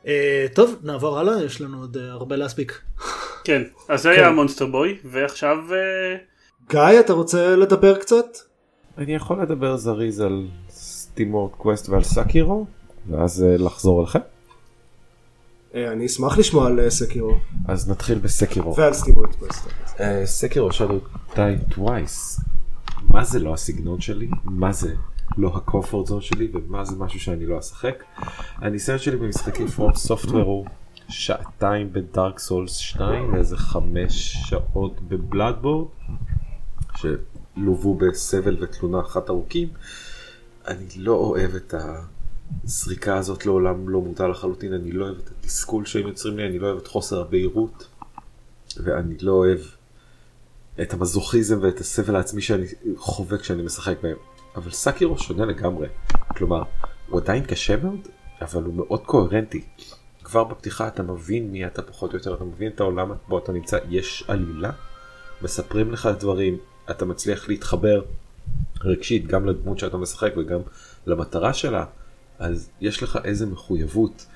אה, טוב נעבור הלאה יש לנו עוד אה, הרבה להספיק. כן, אז זה היה Monster Boy, ועכשיו... אה, גיא אתה רוצה לדבר קצת? אני יכול לדבר זריז על SteamWorld Quest ועל Sekiro, ואז אה, לחזור אליכם. אני אשמח לשמוע על אה, Sekiro אז נתחיל ב Sekiro. ועל SteamWorld Quest. אה, Sekiro Shadows Die Twice. מה זה לא הסגנון שלי? מה זה לא ה comfort zone שלי? ומה זה משהו שאני לא אשחק? הניסיון שלי במשחקים פרום סופטוור הוא שעתיים בדארק סולס 2 ואיזה חמש שעות בבלאדבורד שלוו בסבל ותלונה אחת ארוכים. אני לא אוהב את הזריקה הזאת לעולם לא מודע לחלוטין, אני לא אוהב את התסכול שהם יוצרים לי, אני לא אוהב את חוסר הבהירות ואני לא אוהב את המזוכיזם ואת הסבל העצמי שאני חווה כשאני משחק בהם. אבל סאקירו שונה לגמרי. כלומר, הוא עדיין קשה מאוד, אבל הוא מאוד קוהרנטי. כבר בפתיחה אתה מבין מי אתה פחות או יותר, אתה מבין את העולם בו אתה נמצא, יש עלילה, מספרים לך דברים, אתה מצליח להתחבר רגשית גם לדמות שאתה משחק וגם למטרה שלה, אז יש לך איזה מחויבות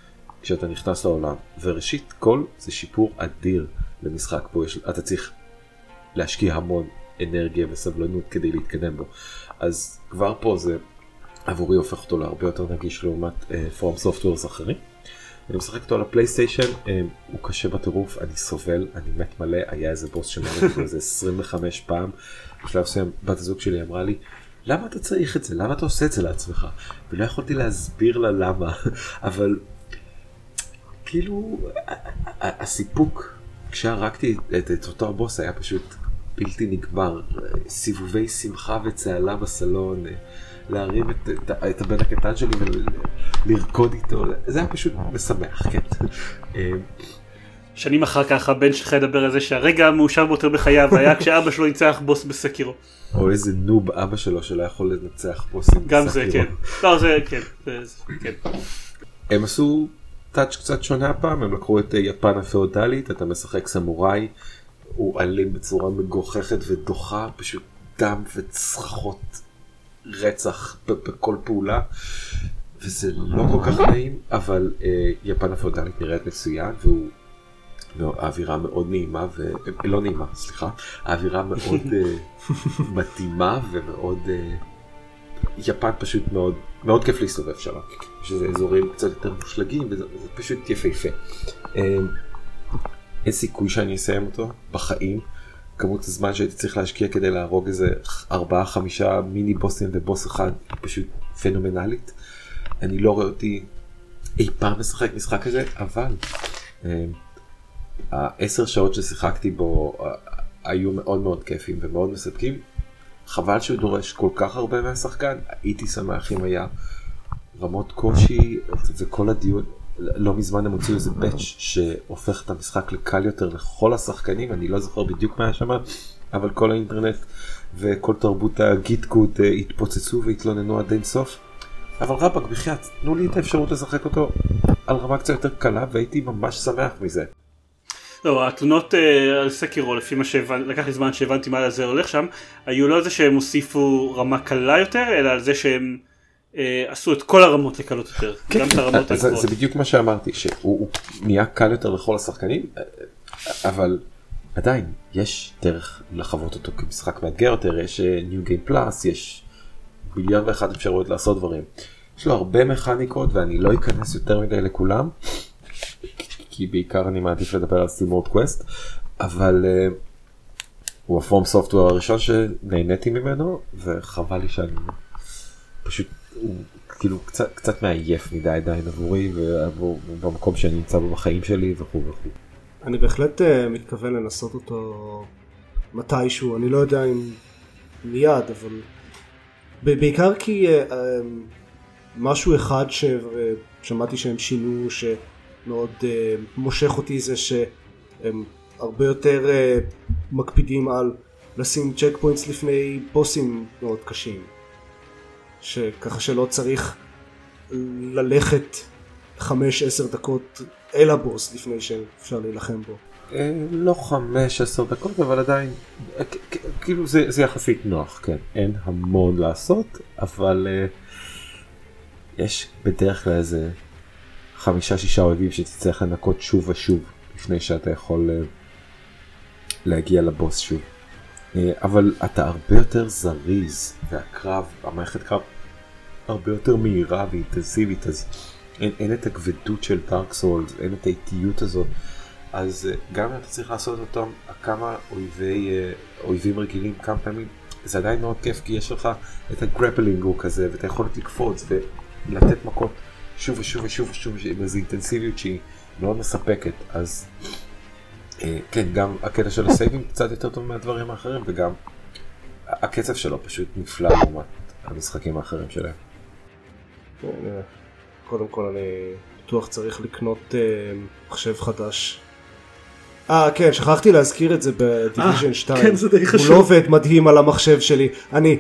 כשאתה נכנס לעולם. וראשית כל זה שיפור אדיר למשחק פה, יש, אתה צריך להשקיע המון אנרגיה וסבלנות כדי להתקדם בו. אז כבר פה זה עבורי הופך אותו להרבה יותר נגיש לעומת פורם uh, סופטוורס אחרים. אני משחק אותו על הפלייסטיישן, um, הוא קשה בטירוף, אני סובל, אני מת מלא, היה איזה בוס שמרתי אותו איזה 25 פעם. בשלב מסוים בת הזוג שלי אמרה לי, למה אתה צריך את זה? למה אתה עושה את זה לעצמך? ולא יכולתי להסביר לה למה, אבל כאילו הסיפוק כשהרגתי את, את אותו הבוס היה פשוט בלתי נגמר, סיבובי שמחה וצהלה בסלון, להרים את, את, את הבן הקטן שלי ולרקוד איתו, זה היה פשוט משמח, כן. שנים אחר כך הבן שלך ידבר על זה שהרגע המאושר ביותר בחייו היה כשאבא שלו ניצח בוס בסקירו. או איזה נוב אבא שלו שלא יכול לנצח בוסים בסקירו. גם זה כן. לא זה כן. זה, כן. הם עשו טאץ' קצת שונה הפעם, הם לקחו את יפן הפאודלית, אתה משחק סמוראי, הוא אלים בצורה מגוחכת ודוחה, פשוט דם וצרחות רצח בכל פעולה. וזה לא כל כך נעים, אבל אה, יפן הפאודלית נראית מצוין, והוא לא, האווירה מאוד נעימה, ו... לא נעימה, סליחה, האווירה מאוד uh, מתאימה ומאוד, uh, יפן פשוט מאוד, מאוד כיף להסתובב שם, שזה אזורים קצת יותר מושלגים וזה פשוט יפהפה. Um, אין סיכוי שאני אסיים אותו בחיים, כמות הזמן שהייתי צריך להשקיע כדי להרוג איזה 4-5 מיני בוסים ובוס אחד פשוט פנומנלית. אני לא רואה אותי אי פעם משחק משחק כזה, אבל... Um, העשר שעות ששיחקתי בו היו מאוד מאוד כיפים ומאוד מספקים. חבל שהוא דורש כל כך הרבה מהשחקן, הייתי שמח אם היה רמות קושי וכל הדיון, לא מזמן הם הוציאו איזה באץ' שהופך את המשחק לקל יותר לכל השחקנים, אני לא זוכר בדיוק מה היה שם, אבל כל האינטרנט וכל תרבות הגיט קוד התפוצצו והתלוננו עד אין סוף. אבל רבאק בחייאת, תנו לי את האפשרות לשחק אותו על רמה קצת יותר קלה והייתי ממש שמח מזה. לא, התלונות uh, על סקירו, לפי מה שהבנתי, לקח לי זמן שהבנתי מה זה הולך שם, היו לא על זה שהם הוסיפו רמה קלה יותר, אלא על זה שהם עשו את כל הרמות לקלות יותר. כן, גם את הרמות זה, זה בדיוק מה שאמרתי, שהוא נהיה קל יותר לכל השחקנים, אבל עדיין יש דרך לחוות אותו כמשחק מאתגר יותר, יש ניו גיים פלאס, יש מיליון ואחת אפשרויות לעשות דברים. יש לו הרבה מכניקות ואני לא אכנס יותר מדי לכולם. כי בעיקר אני מעדיף לדבר על SteamWorld Quest, אבל הוא ה FromSoftware הראשון שנהניתי ממנו, וחבל לי שאני פשוט, הוא כאילו קצת, קצת מעייף מדי עדיין עבורי, ובמקום שאני נמצא בו בחיים שלי וכו' וכו'. אני בהחלט uh, מתכוון לנסות אותו מתישהו, אני לא יודע אם מיד, אבל בעיקר כי uh, uh, משהו אחד ששמעתי שהם שינו, ש... מאוד uh, מושך אותי זה שהם הרבה יותר uh, מקפידים על לשים צ'ק פוינטס לפני בוסים מאוד קשים שככה שלא צריך ללכת 5-10 דקות אל הבוס לפני שאפשר להילחם בו. אה, לא 5-10 דקות אבל עדיין כאילו זה, זה יחסית נוח כן אין המון לעשות אבל יש בדרך כלל איזה חמישה שישה אויבים שתצטרך לנקות שוב ושוב לפני שאתה יכול אה, להגיע לבוס שוב. אה, אבל אתה הרבה יותר זריז והקרב, המערכת קרב הרבה יותר מהירה ואינטנסיבית אז אין, אין את הכבדות של דארק סולס, אין את האיטיות הזאת. אז אה, גם אם אתה צריך לעשות אותם כמה אויבי, אויבים רגילים כמה פעמים זה עדיין מאוד כיף כי יש לך את הגרפלינג הוא כזה ואת היכולת לקפוץ ולתת מכות שוב ושוב ושוב ושוב עם איזו אינטנסיביות שהיא מאוד מספקת אז אה, כן גם הקטע של הסייבים קצת יותר טוב מהדברים האחרים וגם הקצב שלו פשוט נפלא לעומת המשחקים האחרים שלהם. כן, אה, קודם כל אני בטוח צריך לקנות אה, מחשב חדש. אה כן שכחתי להזכיר את זה בדיוויז'ן 2. כן זה די חשוב. הוא לא עובד מדהים על המחשב שלי. אני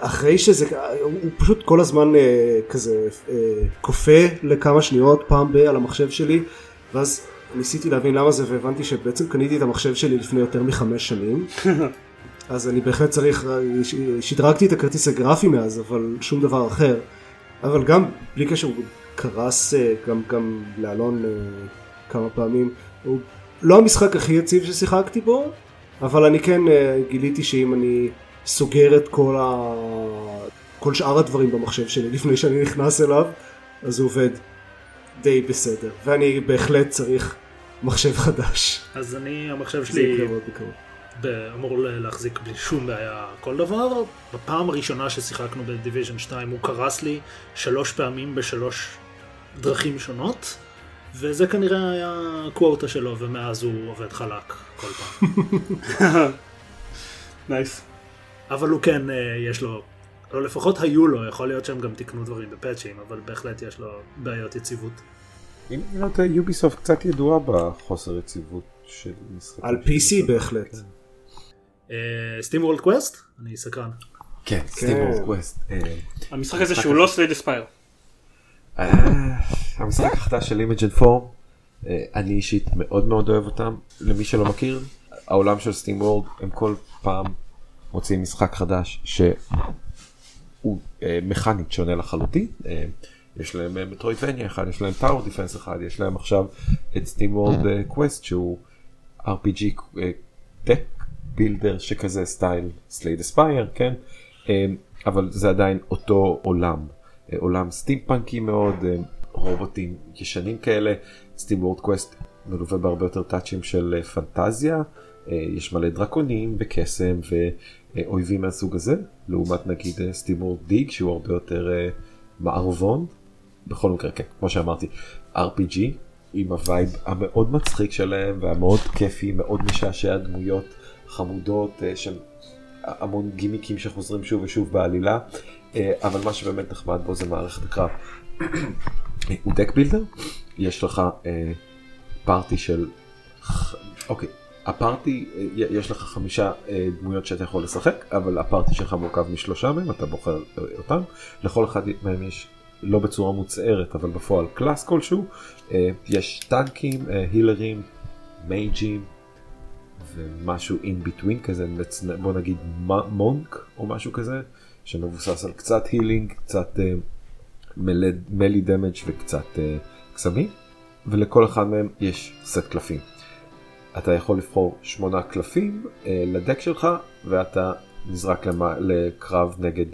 אחרי שזה, הוא פשוט כל הזמן אה, כזה אה, כופה לכמה שניות פעם ב- על המחשב שלי ואז ניסיתי להבין למה זה והבנתי שבעצם קניתי את המחשב שלי לפני יותר מחמש שנים אז אני בהחלט צריך, שדרגתי את הכרטיס הגרפי מאז אבל שום דבר אחר אבל גם בלי קשר הוא קרס אה, גם, גם לאלון אה, כמה פעמים. הוא לא המשחק הכי יציב ששיחקתי בו, אבל אני כן אה, גיליתי שאם אני סוגר את כל, ה... כל שאר הדברים במחשב שלי לפני שאני נכנס אליו, אז הוא עובד די בסדר. ואני בהחלט צריך מחשב חדש. אז אני, המחשב שלי אמור להחזיק בלי שום בעיה כל דבר. בפעם הראשונה ששיחקנו ב Division 2 הוא קרס לי שלוש פעמים בשלוש דרכים שונות, וזה כנראה היה ה quota שלו, ומאז הוא עובד חלק כל פעם. nice. אבל הוא כן, אה, יש לו, או לפחות היו לו, יכול להיות שהם גם תיקנו דברים בפאצ'ים, אבל בהחלט יש לו בעיות יציבות. אם לא טועה Ubisoft קצת ידועה בחוסר יציבות של משחקים. על PC בהחלט. SteamWorld Quest? אני סקרן. כן, SteamWorld Quest. המשחק הזה שהוא לא Slay the Spire. המשחק החדש של Image & Form, אני אישית מאוד מאוד אוהב אותם. למי שלא מכיר, העולם של SteamWorld הם כל פעם מוציאים משחק חדש שהוא אה, מכנית שונה לחלוטין. אה, יש להם אה, Metroidvania אחד, יש להם tower defense אחד, יש להם עכשיו את SteamWorld Quest שהוא RPG deck builder שכזה style Slay the Spire, כן? אה, אבל זה עדיין אותו עולם. אה, עולם סטימפאנקי מאוד, אה, רובוטים ישנים כאלה, SteamWorld Quest מלווה בהרבה יותר טאצ'ים של אה, פנטזיה, יש מלא דרקונים וקסם ואויבים מהסוג הזה, לעומת נגיד SteamWorld Dig שהוא הרבה יותר מערבון, בכל מקרה כן, כמו שאמרתי, RPG עם ה vibe המאוד מצחיק שלהם והמאוד כיפי, מאוד משעשע דמויות חמודות, אה, שהם המון גימיקים שחוזרים שוב ושוב בעלילה, אה, אבל מה שבאמת נחמד בו זה מערכת הקרב. הוא deck builder, יש לך אה, party של, אוקיי, ה party, אה, יש לך חמישה אה, דמויות שאתה יכול לשחק, אבל ה party שלך מורכב משלושה מהם, אתה בוחר אה, אותם, לכל אחד מהם יש, לא בצורה מוצהרת, אבל בפועל class כלשהו, אה, יש טנקים, אה, הילרים, מייג'ים, ומשהו in between כזה בוא נגיד monk או משהו כזה שמבוסס על קצת healing קצת melee damage וקצת אה, קסמים ולכל אחד מהם יש סט קלפים. אתה יכול לבחור שמונה קלפים אה, ל deck שלך ואתה נזרק למה, לקרב נגד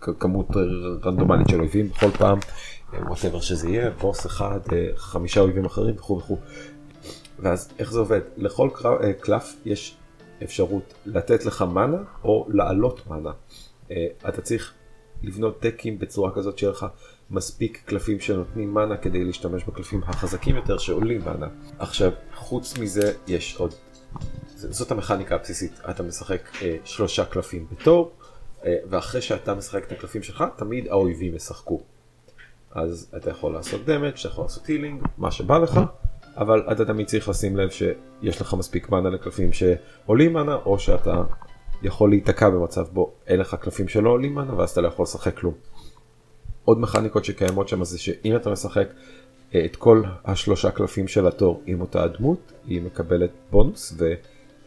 כ- כמות רנדומלית של אויבים בכל פעם, whatever שזה יהיה, בוס אחד, חמישה אויבים אחרים וכו' וכו'. ואז איך זה עובד? לכל אה, קלף יש אפשרות לתת לך mana או לעלות mana. אה, אתה צריך לבנות דקים בצורה כזאת שיהיה לך מספיק קלפים שנותנים mana כדי להשתמש בקלפים החזקים יותר שעולים mana. עכשיו, חוץ מזה יש עוד, זאת המכניקה הבסיסית, אתה משחק אה, שלושה קלפים בתור, אה, ואחרי שאתה משחק את הקלפים שלך, תמיד האויבים ישחקו. אז אתה יכול לעשות דמג', אתה יכול לעשות הילינג, מה שבא לך, אבל אתה תמיד צריך לשים לב שיש לך מספיק מנה לקלפים שעולים מנה, או שאתה יכול להיתקע במצב בו אין לך קלפים שלא עולים מנה, ואז אתה לא יכול לשחק כלום. עוד מכניקות שקיימות שם זה שאם אתה משחק אה, את כל השלושה קלפים של התור עם אותה הדמות, היא מקבלת בונוס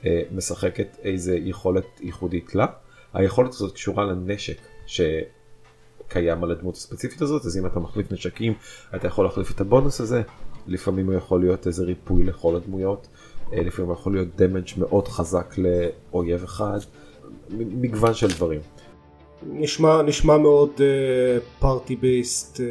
ומשחקת איזה יכולת ייחודית לה. היכולת הזאת קשורה לנשק שקיים על הדמות הספציפית הזאת, אז אם אתה מחליף נשקים אתה יכול להחליף את הבונוס הזה, לפעמים הוא יכול להיות איזה ריפוי לכל הדמויות, אה, לפעמים הוא יכול להיות דמג' מאוד חזק לאויב אחד, מגוון של דברים. נשמע, נשמע מאוד party based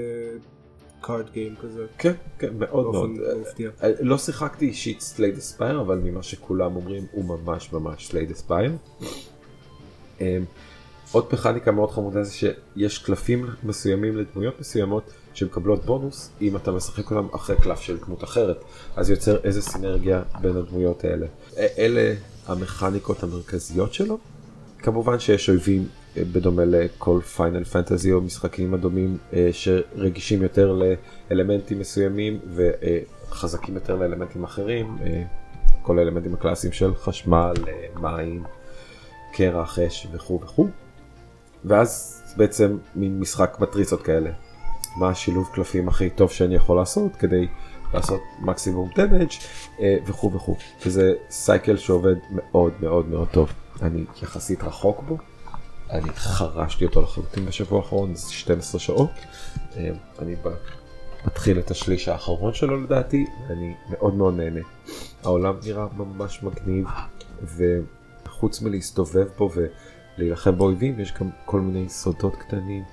card game כזה. כן, כן, מאוד מאוד. באופן מפתיע. אה, לא שיחקתי אישית Slay the Spire, אבל ממה שכולם אומרים הוא ממש ממש Slay the Spire. אה, עוד מכניקה מאוד חמודה זה שיש קלפים מסוימים לדמויות מסוימות שמקבלות בונוס אם אתה משחק אותם אחרי קלף של דמות אחרת אז יוצר איזה סינרגיה בין הדמויות האלה. אלה המכניקות המרכזיות שלו. כמובן שיש אויבים אה, בדומה לכל פיינל פנטזי או משחקים הדומים אה, שרגישים יותר לאלמנטים מסוימים וחזקים יותר לאלמנטים אחרים. אה, כל האלמנטים הקלאסיים של חשמל, אה, מים, קרח, אש וכו' וכו'. ואז בעצם מין משחק מטריצות כאלה. מה השילוב קלפים הכי טוב שאני יכול לעשות כדי לעשות מקסימום דמג' וכו' וכו'. וזה סייקל שעובד מאוד מאוד מאוד טוב. אני יחסית רחוק בו. אני חרשתי אותו לחלוטין בשבוע האחרון, זה 12 שעות. אה, אני מתחיל את השליש האחרון שלו לדעתי, ואני מאוד מאוד נהנה. העולם נראה ממש מגניב, וחוץ מלהסתובב בו ולהילחם באויבים, יש גם כל מיני סודות קטנים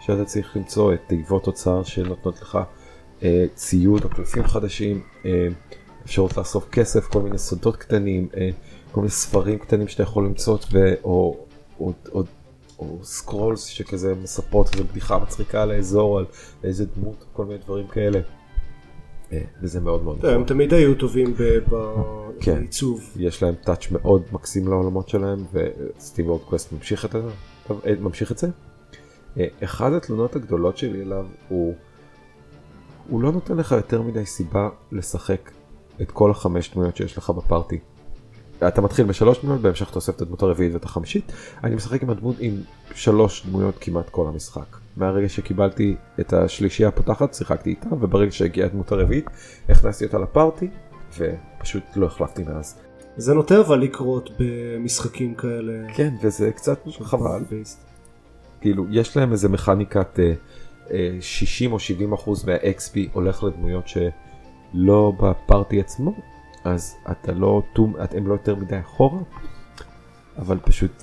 שאתה צריך למצוא, את תיבות אוצר שנותנות לך אה, ציוד או קלפים חדשים, אה, אפשרות לאסוף כסף, כל מיני סודות קטנים, אה, כל מיני ספרים קטנים שאתה יכול למצוא, ו... או, או, או, או scrolls שכזה מספרות איזו בדיחה מצחיקה על האזור, על איזה דמות, כל מיני דברים כאלה. אה, וזה מאוד מאוד הם תמיד היו טובים כן. בעיצוב. יש להם touch מאוד מקסים לעולמות שלהם ו SteamWorld Quest ממשיך את זה. אה, אחד התלונות הגדולות שלי אליו הוא הוא לא נותן לך יותר מדי סיבה לשחק את כל החמש דמויות שיש לך בפארטי. אתה מתחיל בשלוש דמויות בהמשך אתה אוסף את הדמות הרביעית ואת החמישית אני משחק עם הדמות עם שלוש דמויות כמעט כל המשחק. מהרגע שקיבלתי את השלישייה הפותחת שיחקתי איתה וברגע שהגיעה הדמות הרביעית הכנסתי אותה לפארטי ופשוט לא החלפתי מאז. זה נוטה אבל לקרות במשחקים כאלה. כן וזה קצת חבל. כאילו יש להם איזה מכניקת אה, אה, 60 או 70 אחוז מה-XP הולך לדמויות שלא בפארטי עצמו אז אתה לא טום הם לא יותר מדי אחורה אבל פשוט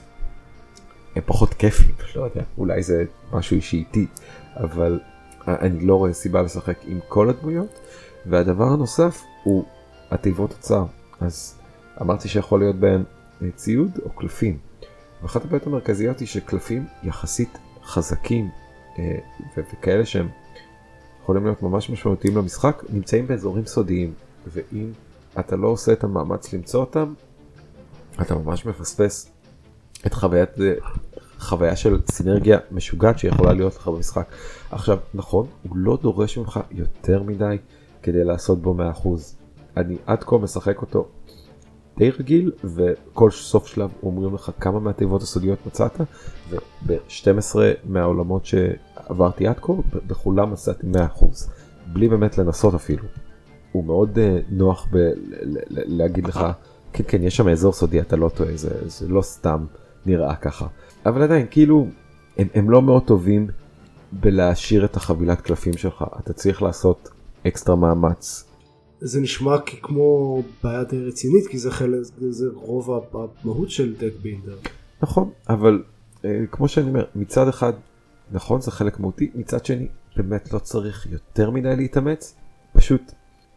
הם פחות כיפים. לא יודע אולי זה משהו אישי איתי אבל אני לא רואה סיבה לשחק עם כל הדמויות. והדבר הנוסף הוא התיבות אוצר אז אמרתי שיכול להיות אה, ציוד או קלפים. ואחת הבעיות המרכזיות היא שקלפים יחסית חזקים אה, וכאלה שהם יכולים להיות ממש משמעותיים למשחק נמצאים באזורים סודיים ואם אתה לא עושה את המאמץ למצוא אותם אתה ממש מפספס את חוויית אה, חוויה של סינרגיה משוגעת שיכולה להיות לך במשחק. עכשיו נכון הוא לא דורש ממך יותר מדי כדי לעשות בו 100% אני עד כה משחק אותו די רגיל וכל סוף שלב אומרים לך כמה מהתיבות הסודיות מצאת וב-12 מהעולמות שעברתי עד כה בכולם מצאתי 100% בלי באמת לנסות אפילו. הוא מאוד uh, נוח ב- להגיד לך כן כן יש שם אזור סודי אתה לא טועה זה, זה לא סתם נראה ככה אבל עדיין כאילו הם, הם לא מאוד טובים בלהשאיר את החבילת קלפים שלך אתה צריך לעשות אקסטרה מאמץ זה נשמע כמו בעיה די רצינית כי זה חלק זה רוב המהות של דק בילדר. נכון אבל אה, כמו שאני אומר מצד אחד נכון זה חלק מהותי מצד שני באמת לא צריך יותר מדי להתאמץ פשוט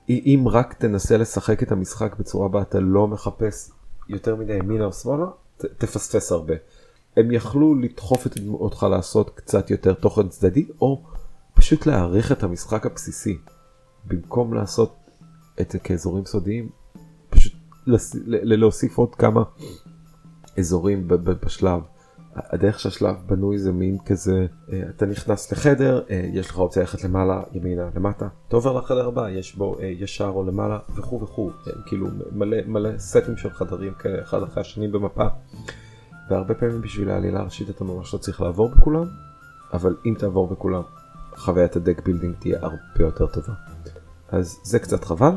אם רק תנסה לשחק את המשחק בצורה בה אתה לא מחפש יותר מדי ימינה או שמאלה ת- תפספס הרבה. הם יכלו לדחוף את אותך לעשות קצת יותר תוכן צדדי או פשוט להעריך את המשחק הבסיסי במקום לעשות את זה כאזורים סודיים פשוט להוסיף עוד כמה אזורים בשלב. הדרך שהשלב בנוי זה מין כזה אה, אתה נכנס לחדר אה, יש לך אופציה ללכת למעלה ימינה למטה אתה עובר לחדר הבא יש בו אה, ישר או למעלה וכו' וכו' כאילו מלא מלא סטים של חדרים כאלה אחד אחרי השני במפה. והרבה פעמים בשביל העלילה הראשית אתה ממש לא צריך לעבור בכולם אבל אם תעבור בכולם חוויית ה deck building תהיה הרבה יותר טובה. אז זה קצת חבל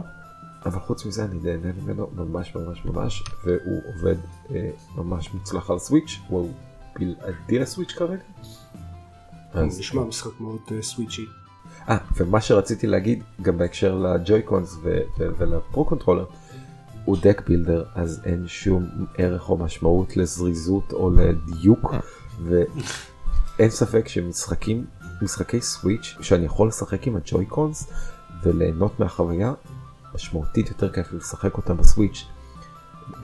אבל חוץ מזה אני נהנה ממנו ממש ממש ממש והוא עובד אה, ממש מוצלח על Switch הוא בלעדי ל Switch כרגע. אז נשמע משחק מאוד אה, סוויצ'י. אה ומה שרציתי להגיד גם בהקשר ל Joy-Cons ו- ו- ול Pro Controller הוא deck builder אז אין שום ערך או משמעות לזריזות או לדיוק ואין ספק שמשחקים משחקי Switch שאני יכול לשחק עם ה Joy-Cons וליהנות מהחוויה משמעותית יותר כיף לשחק אותם ב Switch.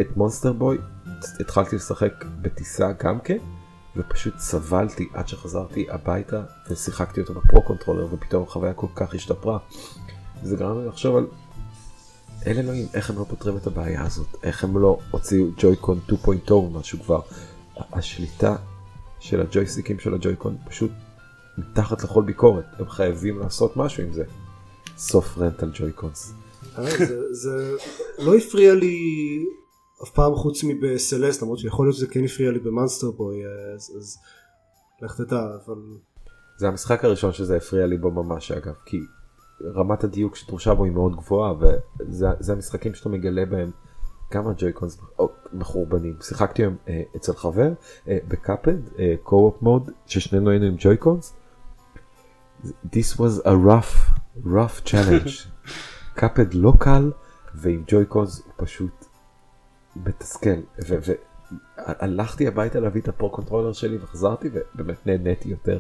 את Monster Boy התחלתי לשחק בטיסה גם כן ופשוט סבלתי עד שחזרתי הביתה ושיחקתי אותו ב Pro Controller ופתאום החוויה כל כך השתפרה. זה גרם לי לחשוב על אל אלוהים איך הם לא פותרים את הבעיה הזאת איך הם לא הוציאו Joy-Con 2.0 או משהו כבר. השליטה של הג'ויסטיקים של ה Joy-Con פשוט מתחת לכל ביקורת הם חייבים לעשות משהו עם זה. סוף rant על Joy-Cons. אה, זה- לא הפריע לי אף פעם חוץ מב Celeste למרות שיכול להיות שזה כן הפריע לי ב Monster Boy אה, אז לך תדע אבל זה המשחק הראשון שזה הפריע לי בו ממש אגב כי רמת הדיוק שדרושה בו היא מאוד גבוהה וזה זה המשחקים שאתה מגלה בהם כמה Joy-Cons מחורבנים שיחקתי היום אה, אצל חבר ב Cuphead co-op mode ששנינו היינו עם Joy-Cons This was a rough rough challenge. Cuphead לא קל ועם Joy-Cons הוא פשוט מתסכל. והלכתי הביתה להביא את ה Pro Controller שלי וחזרתי ובאמת נהניתי יותר.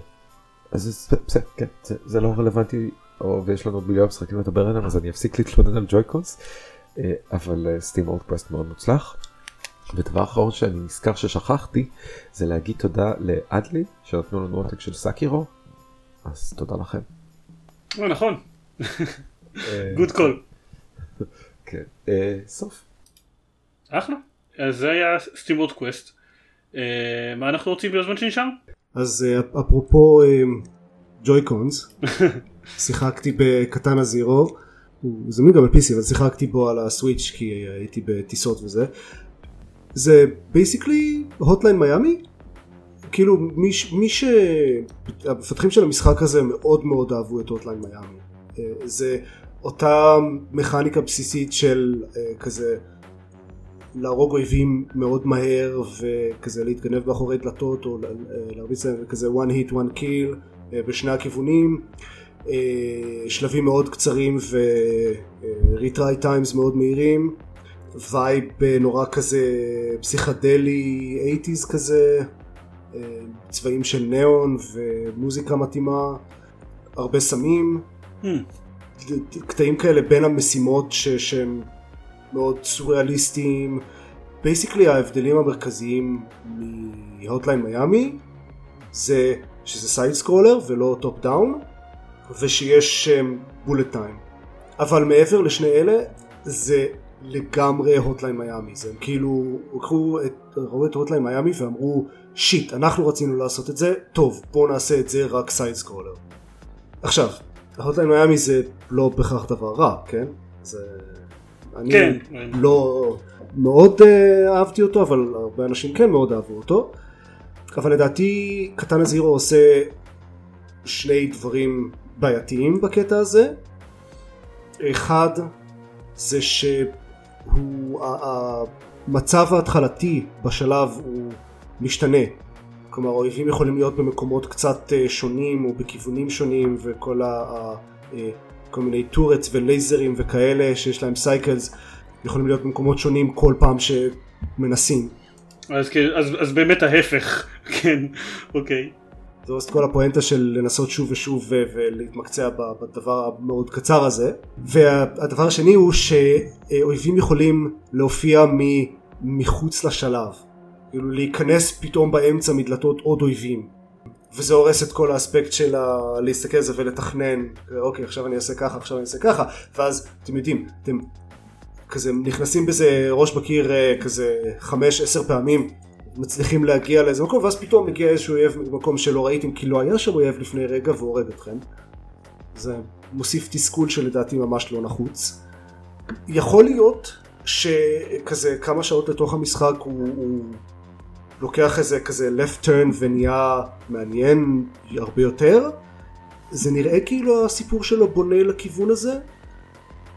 אז בסדר, כן, זה, זה לא רלוונטי, או, ויש לנו עוד מיליון משחקים לדבר עליהם אז אני אפסיק להתלונן על Joy-Cons, אה, אבל SteamWorld Quest מאוד מוצלח. ודבר אחרון שאני נזכר ששכחתי זה להגיד תודה לאדלי שנתנו לנו עותק של Sekiro אז תודה לכם. אה, נכון. good call. כן. אה, סוף. אחלה. אז זה היה SteamWorld Quest. מה אנחנו רוצים בזמן שנשאר? אז אה, אפרופו Joy-Cons, שיחקתי ב Katana Zero, הוא זמין גם ב-PC אבל שיחקתי בו על ה Switch כי הייתי בטיסות וזה. זה basically Hotline Miami? כאילו מי, מי ש... המפתחים של המשחק הזה מאוד מאוד אהבו את Hotline Miami. אה, זה אותה מכניקה בסיסית של אה, כזה להרוג אויבים מאוד מהר וכזה להתגנב מאחורי דלתות או להרביץ להם כזה one hit one kill אה, בשני הכיוונים. שלבים מאוד קצרים ו-retry times מאוד מהירים. vibe נורא כזה פסיכדלי 80's כזה צבעים של ניאון ומוזיקה מתאימה. הרבה סמים. קטעים כאלה בין המשימות ש- שהם מאוד סוריאליסטיים. basically ההבדלים המרכזיים מ Hotline Miami זה שזה side scroller ולא top down ושיש bullet time אבל מעבר לשני אלה זה לגמרי Hotline Miami זה הם כאילו לקחו את, ראו את Hotline Miami ואמרו shit אנחנו רצינו לעשות את זה טוב בואו נעשה את זה רק side scroller עכשיו Hotline Miami זה לא בהכרח דבר רע כן? זה אני כן. לא מאוד אה, אהבתי אותו אבל הרבה אנשים כן מאוד אהבו אותו. אבל לדעתי Katana Zero עושה שני דברים בעייתיים בקטע הזה. אחד זה שהוא המצב ההתחלתי בשלב הוא משתנה כלומר האויבים יכולים להיות במקומות קצת אה, שונים או בכיוונים שונים וכל ה... אה, כל מיני turrets ולייזרים וכאלה שיש להם cycles יכולים להיות במקומות שונים כל פעם שמנסים. אז, אז, אז באמת ההפך, כן, אוקיי. זאת כל הפואנטה של לנסות שוב ושוב ולהתמקצע בדבר המאוד קצר הזה. והדבר השני הוא שאויבים יכולים להופיע מחוץ לשלב. כאילו להיכנס פתאום באמצע מדלתות עוד אויבים. וזה הורס את כל האספקט של ה... להסתכל על זה ולתכנן, אוקיי עכשיו אני אעשה ככה, עכשיו אני אעשה ככה, ואז אתם יודעים, אתם כזה נכנסים בזה ראש בקיר אה, כזה חמש עשר פעמים, מצליחים להגיע לאיזה מקום, ואז פתאום מגיע איזשהו אויב במקום שלא ראיתם כי לא היה שם אויב לפני רגע והורג אתכם. זה מוסיף תסכול שלדעתי ממש לא נחוץ. יכול להיות שכזה כמה שעות לתוך המשחק הוא, הוא לוקח איזה כזה left turn ונהיה מעניין הרבה יותר. זה נראה כאילו הסיפור שלו בונה לכיוון הזה,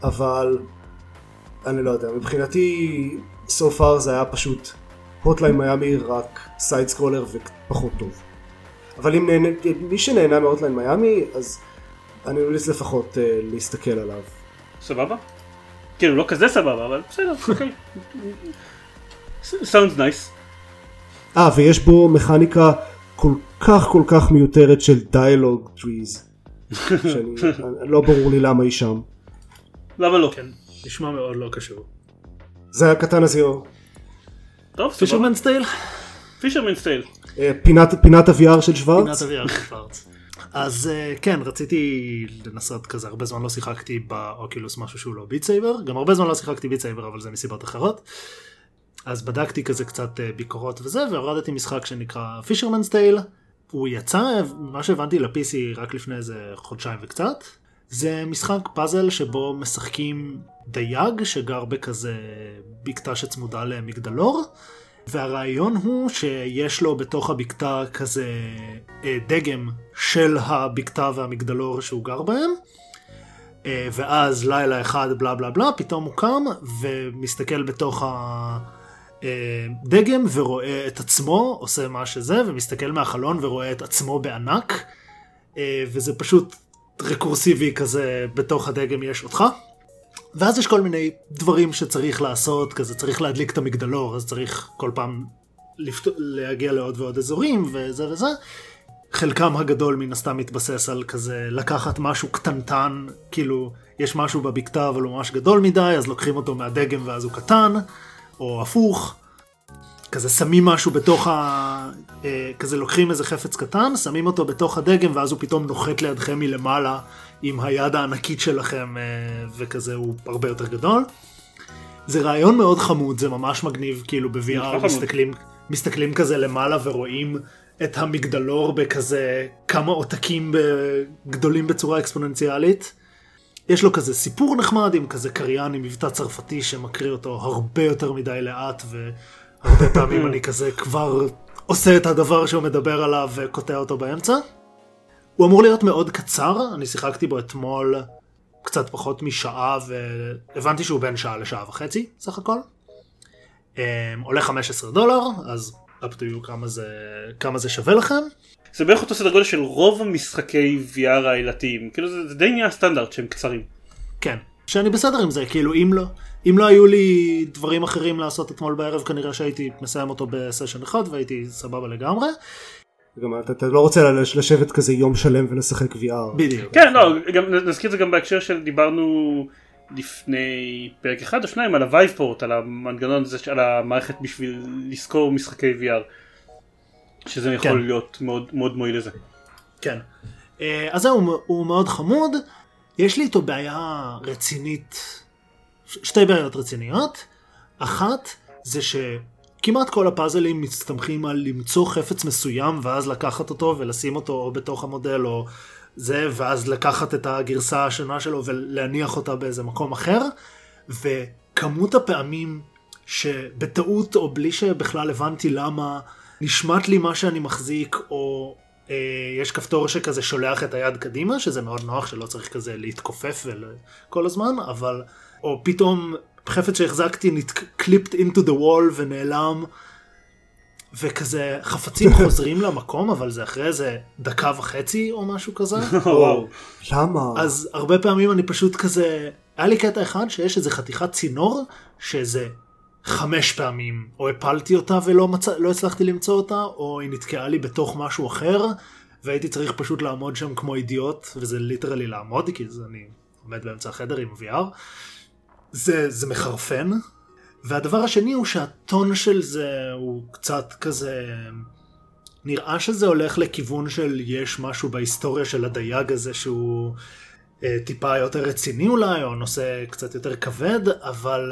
אבל אני לא יודע, מבחינתי so far זה היה פשוט Hotline Miami רק side scroller ופחות טוב. אבל אם נהנה, מי שנהנה מ Hotline Miami אז אני ממליץ לפחות uh, להסתכל עליו. סבבה? כאילו לא כזה סבבה אבל בסדר, אוקיי. sounds nice. אה, ויש בו מכניקה כל כך כל כך מיותרת של dialogue trees. לא ברור לי למה היא שם. למה לא? כן, נשמע מאוד לא קשור. זה היה Katana Zero. טוב. Fisherman's Tale? Fisherman's Tale. פינת פינת ה-VR של פינת שוורץ. אביער של שוורץ. אז אה, כן רציתי לנסות כזה הרבה זמן לא שיחקתי ב Oculus משהו שהוא לא Beat Saber גם הרבה זמן לא שיחקתי Beat Saber אבל זה מסיבות אחרות. אז בדקתי כזה קצת אה, ביקורות וזה והורדתי משחק שנקרא Fisherman's Tale. הוא יצא מה שהבנתי ל-PC רק לפני איזה חודשיים וקצת. זה משחק פאזל שבו משחקים דייג שגר בכזה בקתה שצמודה למגדלור. והרעיון הוא שיש לו בתוך הבקתה כזה אה, דגם של הבקתה והמגדלור שהוא גר בהם. אה, ואז לילה אחד בלה בלה בלה פתאום הוא קם ומסתכל בתוך הדגם ורואה את עצמו עושה מה שזה ומסתכל מהחלון ורואה את עצמו בענק. אה, וזה פשוט רקורסיבי כזה בתוך הדגם יש אותך. ואז יש כל מיני דברים שצריך לעשות, כזה צריך להדליק את המגדלור, אז צריך כל פעם לפת... להגיע לעוד ועוד אזורים וזה וזה. חלקם הגדול מן הסתם מתבסס על כזה לקחת משהו קטנטן, כאילו יש משהו בבקתה אבל הוא ממש גדול מדי, אז לוקחים אותו מהדגם ואז הוא קטן, או הפוך. כזה שמים משהו בתוך ה... אה, כזה לוקחים איזה חפץ קטן, שמים אותו בתוך הדגם ואז הוא פתאום נוחת לידכם מלמעלה עם היד הענקית שלכם אה, וכזה הוא הרבה יותר גדול. זה רעיון מאוד חמוד, זה ממש מגניב, כאילו ב-VR. מסתכלים, מסתכלים כזה למעלה ורואים את המגדלור בכזה כמה עותקים ב- גדולים בצורה אקספוננציאלית. יש לו כזה סיפור נחמד עם כזה קריין עם מבטא צרפתי שמקריא אותו הרבה יותר מדי לאט והרבה פעמים אני כזה כבר עושה את הדבר שהוא מדבר עליו וקוטע אותו באמצע. הוא אמור להיות מאוד קצר, אני שיחקתי בו אתמול קצת פחות משעה והבנתי שהוא בין שעה לשעה וחצי סך הכל. Um, עולה 15 דולר, אז up to you כמה זה, כמה זה שווה לכם. זה בערך אותו סדר גודל של רוב המשחקי VR העילתיים, כאילו זה, זה די נהיה הסטנדרט שהם קצרים. כן, שאני בסדר עם זה, כאילו אם לא, אם לא היו לי דברים אחרים לעשות אתמול בערב כנראה שהייתי מסיים אותו בסשן אחד והייתי סבבה לגמרי. גם אתה, אתה לא רוצה לש- לשבת כזה יום שלם ולשחק VR. בדיוק. כן, לא, גם נזכיר את זה גם בהקשר של דיברנו לפני פרק אחד או שניים על הווייבפורט, על המנגנון הזה, על המערכת בשביל לזכור משחקי VR. שזה יכול כן. להיות מאוד מאוד מועיל לזה. כן. אה, אז זהו, הוא מאוד חמוד. יש לי איתו בעיה רצינית, שתי בעיות רציניות. אחת זה שכמעט כל הפאזלים מסתמכים על למצוא חפץ מסוים ואז לקחת אותו ולשים אותו או בתוך המודל או זה, ואז לקחת את הגרסה השונה שלו ולהניח אותה באיזה מקום אחר. וכמות הפעמים שבטעות או בלי שבכלל הבנתי למה נשמט לי מה שאני מחזיק או אה, יש כפתור שכזה שולח את היד קדימה שזה מאוד נוח שלא צריך כזה להתכופף ול- כל הזמן אבל או פתאום חפץ שהחזקתי קליפט into the wall ונעלם וכזה חפצים חוזרים למקום אבל זה אחרי איזה דקה וחצי או משהו כזה. וואו. למה? אז הרבה פעמים אני פשוט כזה, היה לי קטע אחד שיש איזה חתיכת צינור, שאיזה חמש פעמים, או הפלתי אותה ולא מצא, לא הצלחתי למצוא אותה, או היא נתקעה לי בתוך משהו אחר, והייתי צריך פשוט לעמוד שם כמו אידיוט, וזה literally לעמוד, כי זה אני עומד באמצע החדר עם VR. זה, זה מחרפן. והדבר השני הוא שהטון של זה הוא קצת כזה... נראה שזה הולך לכיוון של יש משהו בהיסטוריה של הדייג הזה שהוא אה, טיפה יותר רציני אולי, או נושא קצת יותר כבד, אבל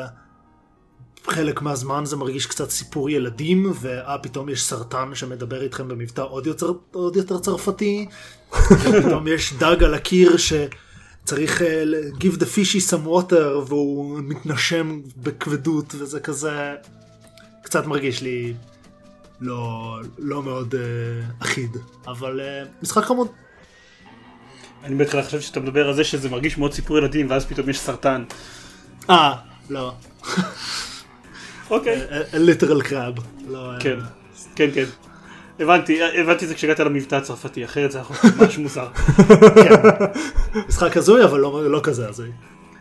חלק מהזמן זה מרגיש קצת סיפור ילדים, ואה פתאום יש סרטן שמדבר איתכם במבטא עוד יותר, עוד יותר צרפתי, ופתאום יש דג על הקיר שצריך אה, ל- give the fishy some water, והוא מתנשם בכבדות, וזה כזה קצת מרגיש לי לא, לא מאוד אה, אחיד, אבל אה, משחק חמוד. אני בהתחלה חושב שאתה מדבר על זה שזה מרגיש מאוד סיפור ילדים ואז פתאום יש סרטן. אה, לא. אוקיי. ליטרל קראב. לא, אה, כן, כן, כן. הבנתי, הבנתי את זה כשהגעת למבטא הצרפתי, אחרת זה היה ממש מוזר. משחק הזוי, אבל לא, לא כזה הזוי.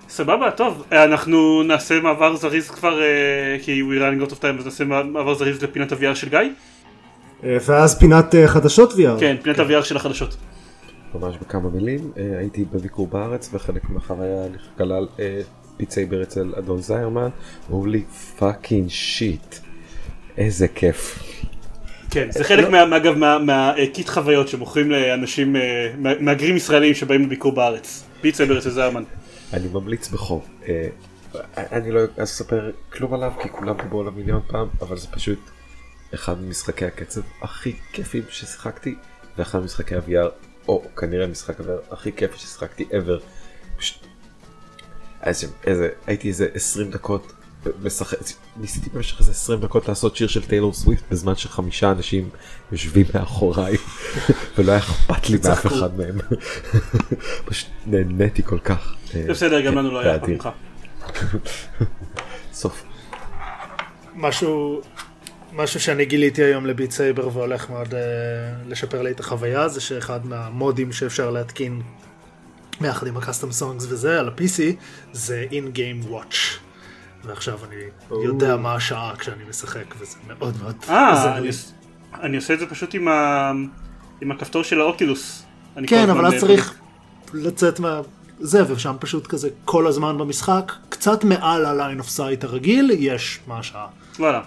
סבבה, טוב, אנחנו נעשה מעבר זריז כבר, אה, כי we running out of time, אז נעשה מעבר זריז לפינת ה-VR של גיא? אה, ואז פינת אה, חדשות VR. כן, פינת ה-VR של החדשות. ממש בכמה מילים, אה, הייתי בביקור בארץ וחלק מהחוויה כלל אה, Beat Saber אצל אדון זיירמן, holy fucking shit, איזה כיף. כן, זה חלק מה- אגב מה kit חוויות שמוכרים לאנשים, אה, מה- מהגרים ישראלים שבאים לביקור בארץ. Beat Saber אצל זיירמן. אני ממליץ בחום. אה, אני לא אספר כלום עליו כי כולם דיברו עליו מיליון פעם, אבל זה פשוט אחד ממשחקי הקצב הכי כיפים ששיחקתי, ואחד ממשחקי ה-VR, או כנראה משחק ה-VR הכי כיפי ששיחקתי ever. פשוט... איזה, איזה, הייתי איזה 20 דקות ניסיתי במשך איזה 20 דקות לעשות שיר של טיילור סוויפט בזמן שחמישה אנשים יושבים מאחוריי ולא היה אכפת לי מאף. אחד מהם. פשוט נהניתי כל כך. זה בסדר, גם לנו לא היה אכפת. ממך. סוף. משהו, משהו שאני גיליתי היום ל Beat Saber והולך מאוד uh, לשפר לי את החוויה, זה שאחד מהמודים שאפשר להתקין ביחד עם ה custom songs וזה על ה-PC, זה in-game watch. ועכשיו אני יודע מה השעה כשאני משחק, וזה מאוד מאוד אה, עוזר אני לי. אני עושה את זה פשוט עם ה- עם הכפתור של ה Oculus. כן, אבל אז צריך לצאת מה... זה, ושם פשוט כזה כל הזמן במשחק, קצת מעל ה-line of sight הרגיל, יש מה השעה. וואלה.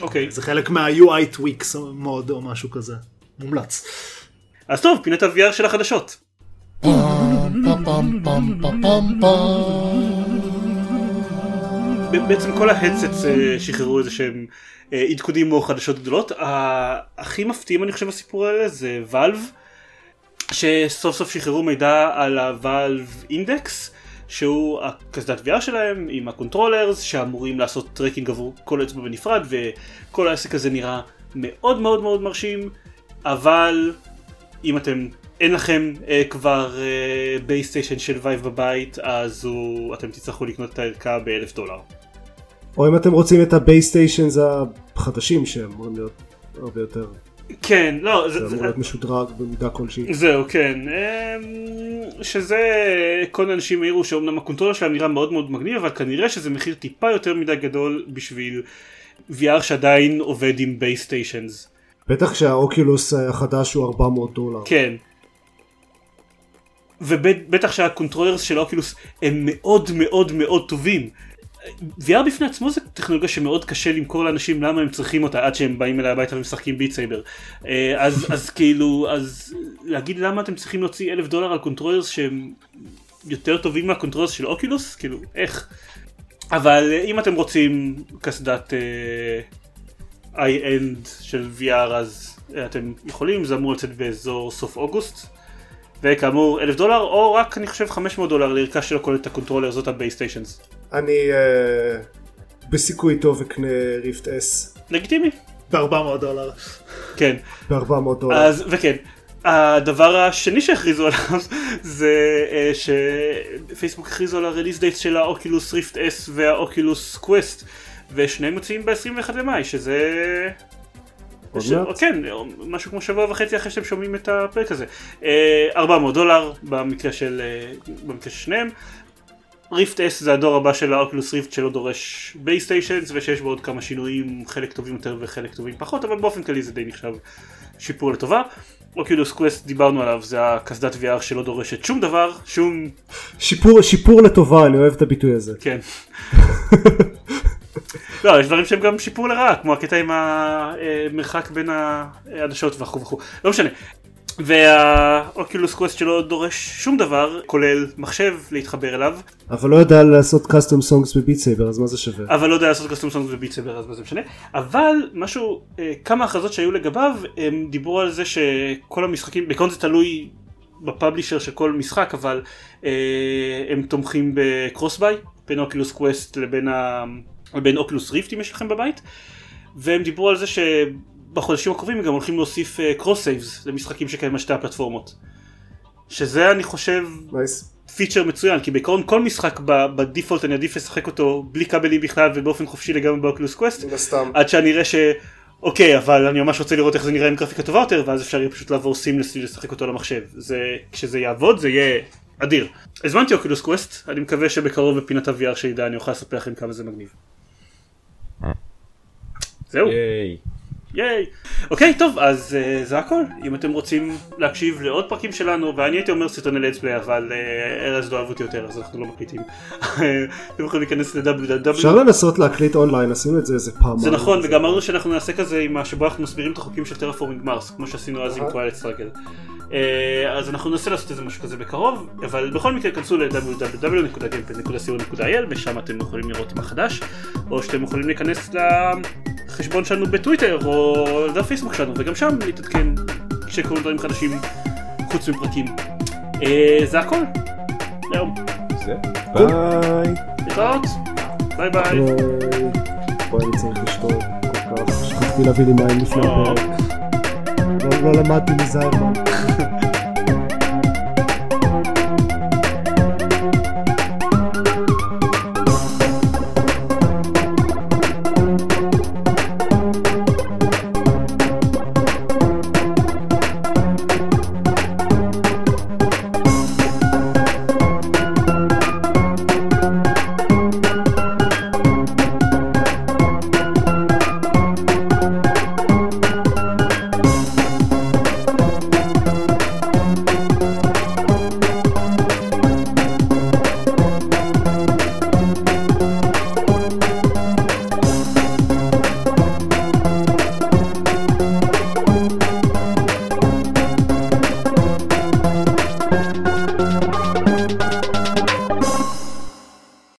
אוקיי. זה חלק מה-UI tweaks מוד או משהו כזה. מומלץ. אז טוב, פינת ה-VR של החדשות. ב- בעצם כל ההדסטס אה, שחררו איזה שהם אה, עדכונים או חדשות גדולות. הכי מפתיעים אני חושב בסיפור הזה זה ואלב, שסוף סוף שחררו מידע על הוואלב אינדקס, שהוא הקסדת VR שלהם עם ה controllers שאמורים לעשות tracking עבור כל אצבע בנפרד וכל העסק הזה נראה מאוד מאוד מאוד מרשים, אבל אם אתם אין לכם אה, כבר base station של Vive בבית אז הוא, אתם תצטרכו לקנות את הערכה באלף דולר. או אם אתם רוצים את ה base stations החדשים שהם אמורים להיות הרבה יותר, כן, לא, זה זה, אמור להיות משודרג במידה כלשהי. זהו, כן. אמ, שזה, כל האנשים העירו שאומנם ה controller שלהם נראה מאוד מאוד מגניב, אבל כנראה שזה מחיר טיפה יותר מדי גדול בשביל VR שעדיין עובד עם base stations. בטח שה Oculus החדש הוא 400 דולר. כן. ובטח שה controllers של ה Oculus הם מאוד מאוד מאוד טובים. VR בפני עצמו זה טכנולוגיה שמאוד קשה למכור לאנשים למה הם צריכים אותה עד שהם באים אליי הביתה ומשחקים Beat Saber. אה, אז, אז כאילו, אז להגיד למה אתם צריכים להוציא אלף דולר על controllers שהם יותר טובים מה controllers של Oculus? כאילו, איך? אבל אה, אם אתם רוצים קסדת high-end של VR אז אה, אתם יכולים, זה אמור לצאת באזור סוף אוגוסט. וכאמור אלף דולר או רק אני חושב 500 דולר לערכה שלא כוללת את ה controllers ואת ה base stations. אני אה, בסיכוי טוב אקנה Rift S לגיטימי. ב-400 דולר. כן. ב-400 דולר. אז וכן. הדבר השני שהכריזו עליו זה אה, שפייסבוק הכריזו על ה release date של ה Oculus Rift S וה Oculus Quest ושניהם יוצאים ב-21 למאי שזה... עוד ש... מעט? כן, משהו כמו שבוע וחצי אחרי שאתם שומעים את הפרק הזה. אה, 400 דולר במקרה של, אה, במקרה של שניהם. Rift S זה הדור הבא של ה Oculus Rift שלא דורש base stations ושיש בו עוד כמה שינויים, חלק טובים יותר וחלק טובים פחות, אבל באופן כללי זה די נחשב שיפור לטובה. Oculus Quest דיברנו עליו, זה הקסדת VR שלא דורשת שום דבר, שום... שיפור, שיפור לטובה, אני אוהב את הביטוי הזה. כן. לא, יש דברים שהם גם שיפור לרעה, כמו הקטע עם המרחק בין העדשות וכו' וכו', לא משנה. וה Oculus Quest שלא דורש שום דבר, כולל מחשב להתחבר אליו, אבל לא יודע לעשות custom songs ב Beat Saber, אז מה זה שווה? אבל לא יודע לעשות custom songs ב Beat Saber אז מה זה משנה? אבל משהו אה, כמה הכרזות שהיו לגביו הם דיברו על זה שכל המשחקים בעיקרון זה תלוי ב publisher של כל משחק אבל אה, הם תומכים ב cross-buy בין Oculus Quest לבין, ה... לבין Oculus Rift אם יש לכם בבית. והם דיברו על זה שבחודשים הקרובים הם גם הולכים להוסיף cross saves למשחקים שקיימים על שתי הפלטפורמות שזה אני חושב nice. feature מצוין כי בעיקרון כל משחק ב- ב default אני עדיף לשחק אותו בלי כבלים בכלל ובאופן חופשי לגמרי ב Oculus Quest. עד שאני אראה ש... אוקיי אבל אני ממש רוצה לראות איך זה נראה עם גרפיקה טובה יותר ואז אפשר יהיה פשוט לעבור seamlessly לשחק אותו למחשב זה כשזה יעבוד זה יהיה אדיר. הזמנתי Oculus Quest אני מקווה שבקרוב בפינת ה-VR שידע אני אוכל לספר לכם כמה זה מגניב. זהו. yay. yay. אוקיי טוב אז uh, זה הכל אם אתם רוצים להקשיב לעוד פרקים שלנו ואני הייתי אומר סרטוני let's play אבל uh, ארז לא אהב אותי יותר אז אנחנו לא מקליטים. אתם יכולים להיכנס ל-www. אפשר לנסות להקליט אונליין, עשינו את זה איזה פעם. זה נכון וגם אמרנו שאנחנו נעשה כזה עם שבו אנחנו מסבירים את החוקים של Terraforming Mars כמו שעשינו אז עם. Twilight Struggle. אז אנחנו ננסה לעשות איזה משהו כזה בקרוב אבל בכל מקרה כנסו ל-www.gamepad.co.il ושם אתם יכולים לראות מה חדש או שאתם יכולים להיכנס לחשבון שלנו בטוויטר או לדף פייסבוק שלנו וגם שם להתעדכן כשקורים דברים חדשים חוץ מפרקים. אה, זה הכל. היום. זה? ביי. להתראות. ביי ביי. ביי. אני צריך לשתות כל כך, שכחתי להביא לי מים לפני או. הפרק. לא- למדתי מזיירמן.